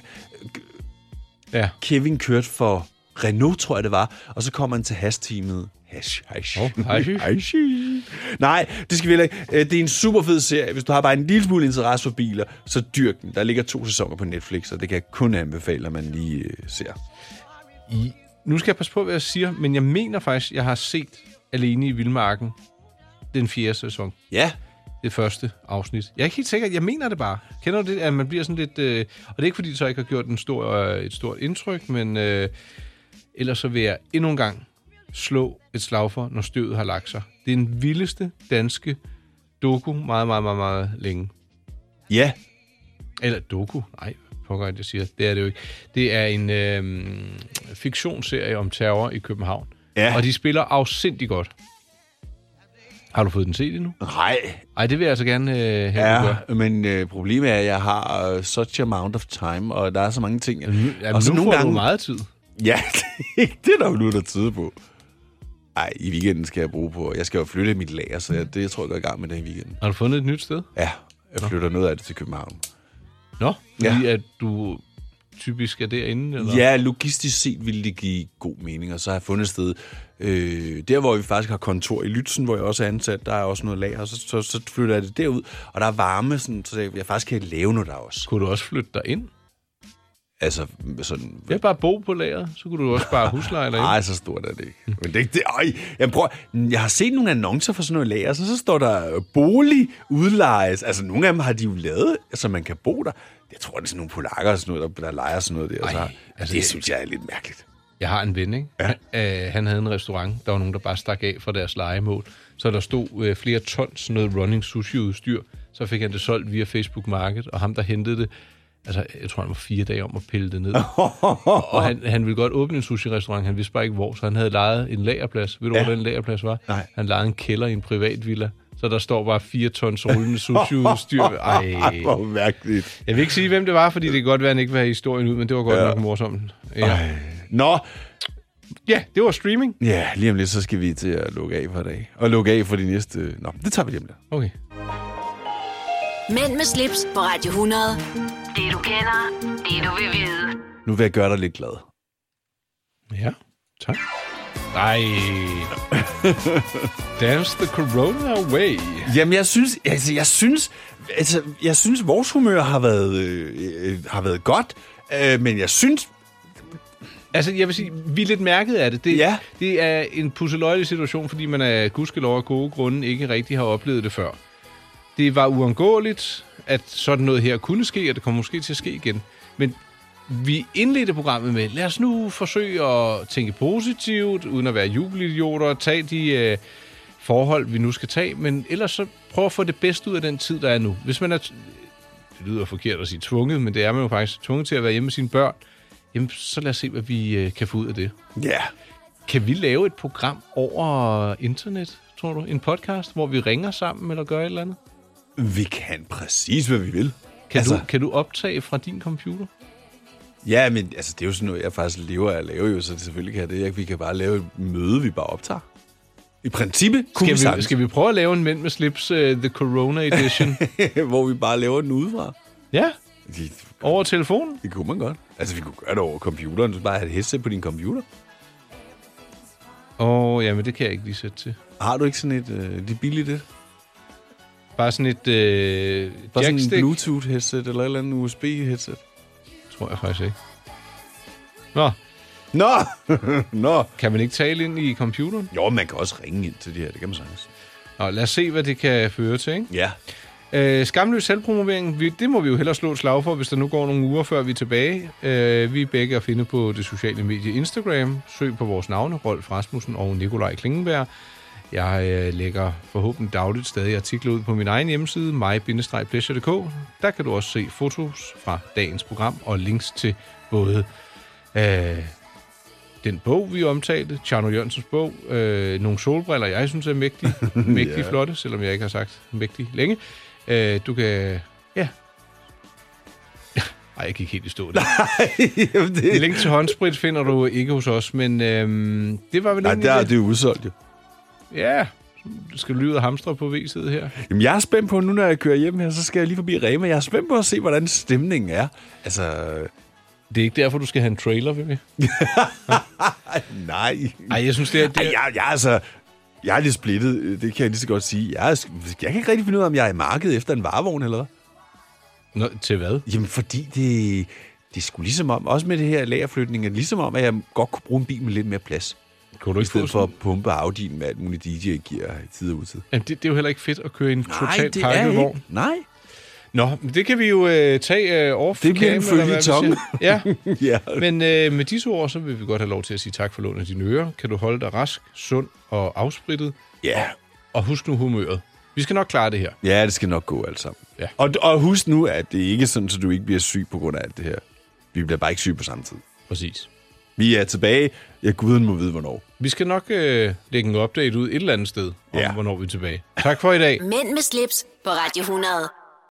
Ja. Kevin kørte for Renault, tror jeg det var. Og så kom han til Haas-teamet. Hash, hash. [LAUGHS] Oh, hash. hash. Nej, det skal vi ikke. Øh, Det er en super fed serie. Hvis du har bare en lille smule interesse for biler, så dyrk den. Der ligger to sæsoner på Netflix, og det kan jeg kun anbefale, at man lige øh, ser. I, nu skal jeg passe på, hvad jeg siger, men jeg mener faktisk, jeg har set Alene i Vildmarken den fjerde sæson. Ja. Det første afsnit. Jeg er ikke helt sikker, jeg mener det bare. Kender du det, at man bliver sådan lidt... Øh, og det er ikke, fordi det så ikke har gjort en stor, øh, et stort indtryk, men øh, ellers så vil jeg endnu en gang slå et slag for, når støvet har lagt sig. Det er den vildeste danske doku meget, meget, meget, meget længe. Ja. Eller doku? Nej, pokker jeg, det siger. Det er det jo ikke. Det er en øh, fiktionsserie om terror i København. Ja. Og de spiller afsindig godt. Har du fået den set endnu? Nej. Nej, det vil jeg altså gerne øh, have. Ja, men øh, problemet er, at jeg har uh, such amount of time, og der er så mange ting. Jamen, og så nu får du meget tid. Ja, [LAUGHS] det er der jo noget, der tyder på. Ej, i weekenden skal jeg bruge på... Jeg skal jo flytte mit lager, så jeg, det jeg tror jeg går i gang med det i weekenden. Har du fundet et nyt sted? Ja, jeg flytter noget af det til København. Nå, Ja. fordi at du typisk er derinde? Eller? Ja, logistisk set ville det give god mening, og så har jeg fundet et sted. Øh, der, hvor vi faktisk har kontor i Lytzen, hvor jeg også er ansat, der er også noget lager, og så, så, så flytter jeg det derud, og der er varme, sådan, så jeg, jeg faktisk kan lave noget der også. Kunne du også flytte dig ind? Altså, sådan... Jeg bare bo på lageret, så kunne du også bare husleje derinde. Nej, så stort er det ikke. Men det, det, øj, jeg, prøver, jeg har set nogle annoncer for sådan noget lager, så, så står der bolig udlejes. Altså, nogle af dem har de jo lavet, så man kan bo der. Jeg tror, det er sådan nogle polakker, og sådan noget, der, der leger sådan noget der. Ej, så, altså, det jeg- synes jeg er lidt mærkeligt. Jeg har en ven, ikke? Ja. Han, øh, han havde en restaurant. Der var nogen, der bare stak af fra deres legemål. Så der stod øh, flere tons sådan noget running sushi-udstyr. Så fik han det solgt via Facebook Market, og ham, der hentede det, altså, jeg tror, han var fire dage om at pille det ned. [LAUGHS] og han, han ville godt åbne en sushi-restaurant, han vidste bare ikke hvor, så han havde lejet en lagerplads. Ved du, Ja. hvor den lagerplads var? Nej. Han lejede en kælder i en privat villa. Så der står bare fire tons rullende sushi-udstyr. [LAUGHS] Ej. Hvor mærkeligt. Jeg vil ikke sige, hvem det var, fordi det kan godt være, at han ikke vil have historien ud, men det var godt Ja. nok morsomt. Ja. Nå, ja, det var streaming. ja, lige om lidt, så skal vi til at lukke af for i dag. Og lukke af for de næste... Nå, det tager vi lige om lidt. Okay. Mænd med slips på Radio 100. Det du kender, det du vil vide. Nu vil jeg gøre dig lidt glad. Ja, tak. Nej. [LAUGHS] Dance the corona away. Jamen, jeg synes, altså, jeg synes, altså, jeg synes, vores humør har været, øh, øh, har været godt, øh, men jeg synes, Altså, jeg vil sige, vi er lidt mærket af det. Det, Ja. det er en pusseløjelig situation, fordi man af gudskelov af gode grunde ikke rigtig har oplevet det før. Det var uundgåeligt, at sådan noget her kunne ske, og det kommer måske til at ske igen. Men vi indledte programmet med, lad os nu forsøge at tænke positivt, uden at være jubelidioter, tage de øh, forhold, vi nu skal tage, men ellers så prøv at få det bedste ud af den tid, der er nu. Hvis man er, det lyder forkert at sige tvunget, men det er man jo faktisk tvunget til at være hjemme med sine børn, jamen så lad os se, hvad vi øh, kan få ud af det. Ja. Kan vi lave et program over internet, tror du? En podcast, hvor vi ringer sammen eller gør et eller andet? Vi kan præcis, hvad vi vil. Kan, Altså- du, kan du optage fra din computer? Ja, men altså, det er jo sådan noget, jeg faktisk lever af at lave, jo, så det selvfølgelig kan jeg det. Vi kan bare lave et møde, vi bare optager. I princippet kunne Skal vi, vi, skal vi prøve at lave en Mænd med slips, uh, The Corona Edition? [LAUGHS] hvor vi bare laver den udefra. ja, over telefonen. det kunne man godt. Altså, vi kunne gøre det over computeren. Du bare have et headset på din computer. Åh, oh, jamen det kan jeg ikke lige sætte til. Har du ikke sådan et, øh, det er billigt det? Bare sådan et øh, Bare sådan en Bluetooth-headset eller et eller andet USB-headset? tror jeg faktisk ikke. Nå, Nå! [LAUGHS] Nå! kan man ikke tale ind i computeren? Jo, man kan også ringe ind til det her, det kan man sagtens. Nå, lad os se, hvad det kan føre til, ikke? Ja. Øh, skamløs selvpromovering, vi, det må vi jo hellere slå et slag for, hvis der nu går nogle uger, før vi er tilbage. Øh, vi er begge at finde på det sociale medie Instagram. Søg på vores navne, Rolf Rasmussen og Nikolaj Klingenberg. Jeg øh, lægger forhåbentlig dagligt stadig artikler ud på min egen hjemmeside, mig-pleasure.dk. Der kan du også se fotos fra dagens program og links til både øh, den bog, vi omtalte, Tjerno Jørgensens bog, øh, nogle solbriller, jeg synes er mægtig, [LAUGHS] mægtig Ja. flotte, selvom jeg ikke har sagt mægtig længe. Øh, du kan... Ja. Ej, jeg gik helt i stå der. [LAUGHS] Jamen, det... Link til håndsprit finder du ikke hos os, men øhm, det var vel Nej, der er det. det jo udsolgt jo. Ja, skal du lige ud og hamstre på V-side her? Jamen, jeg er spændt på, nu når jeg kører hjem her, så skal jeg lige forbi Rema. Jeg er spændt på at se, hvordan stemningen er. Altså, Det er ikke derfor, du skal have en trailer, vil vi? [LAUGHS] nej. Ej, jeg synes, det er... Det Ej, er jeg, jeg er altså... Jeg er lidt splittet, det kan jeg lige så godt sige. Jeg, er, jeg kan ikke rigtig finde ud af, om jeg er i markedet efter en varevogn, eller hvad? Nå, til hvad? Jamen, fordi det, det er sgu ligesom om, også med det her lagerflytning, er ligesom om, at jeg godt kunne bruge en bil med lidt mere plads. Kunne du I ikke få stedet for at pumpe Audi'en med alt muligt DJ-gear i tid og utid. Jamen, det, det er jo heller ikke fedt at køre i en totalt pakket vogn. ikke. Nej. Nå, men det kan vi jo øh, tage øh, off Det bliver en følgetong. Ja, [LAUGHS] ja. men øh, med disse ord, så vil vi godt have lov til at sige tak for lånet af dine ører. Kan du holde dig rask, sund og afsprittet? Ja. Og husk nu humøret. Vi skal nok klare det her. Ja, det skal nok gå alt sammen. Ja. Og, og husk nu, at det ikke er sådan, at du ikke bliver syg på grund af alt det her. Vi bliver bare ikke syge på samme tid. Præcis. Vi er tilbage. Ja, guden må vide, hvornår. Vi skal nok øh, lægge en update ud et eller andet sted, om Ja. hvornår vi er tilbage. Tak for i dag. Mænd med slips på Radio 100.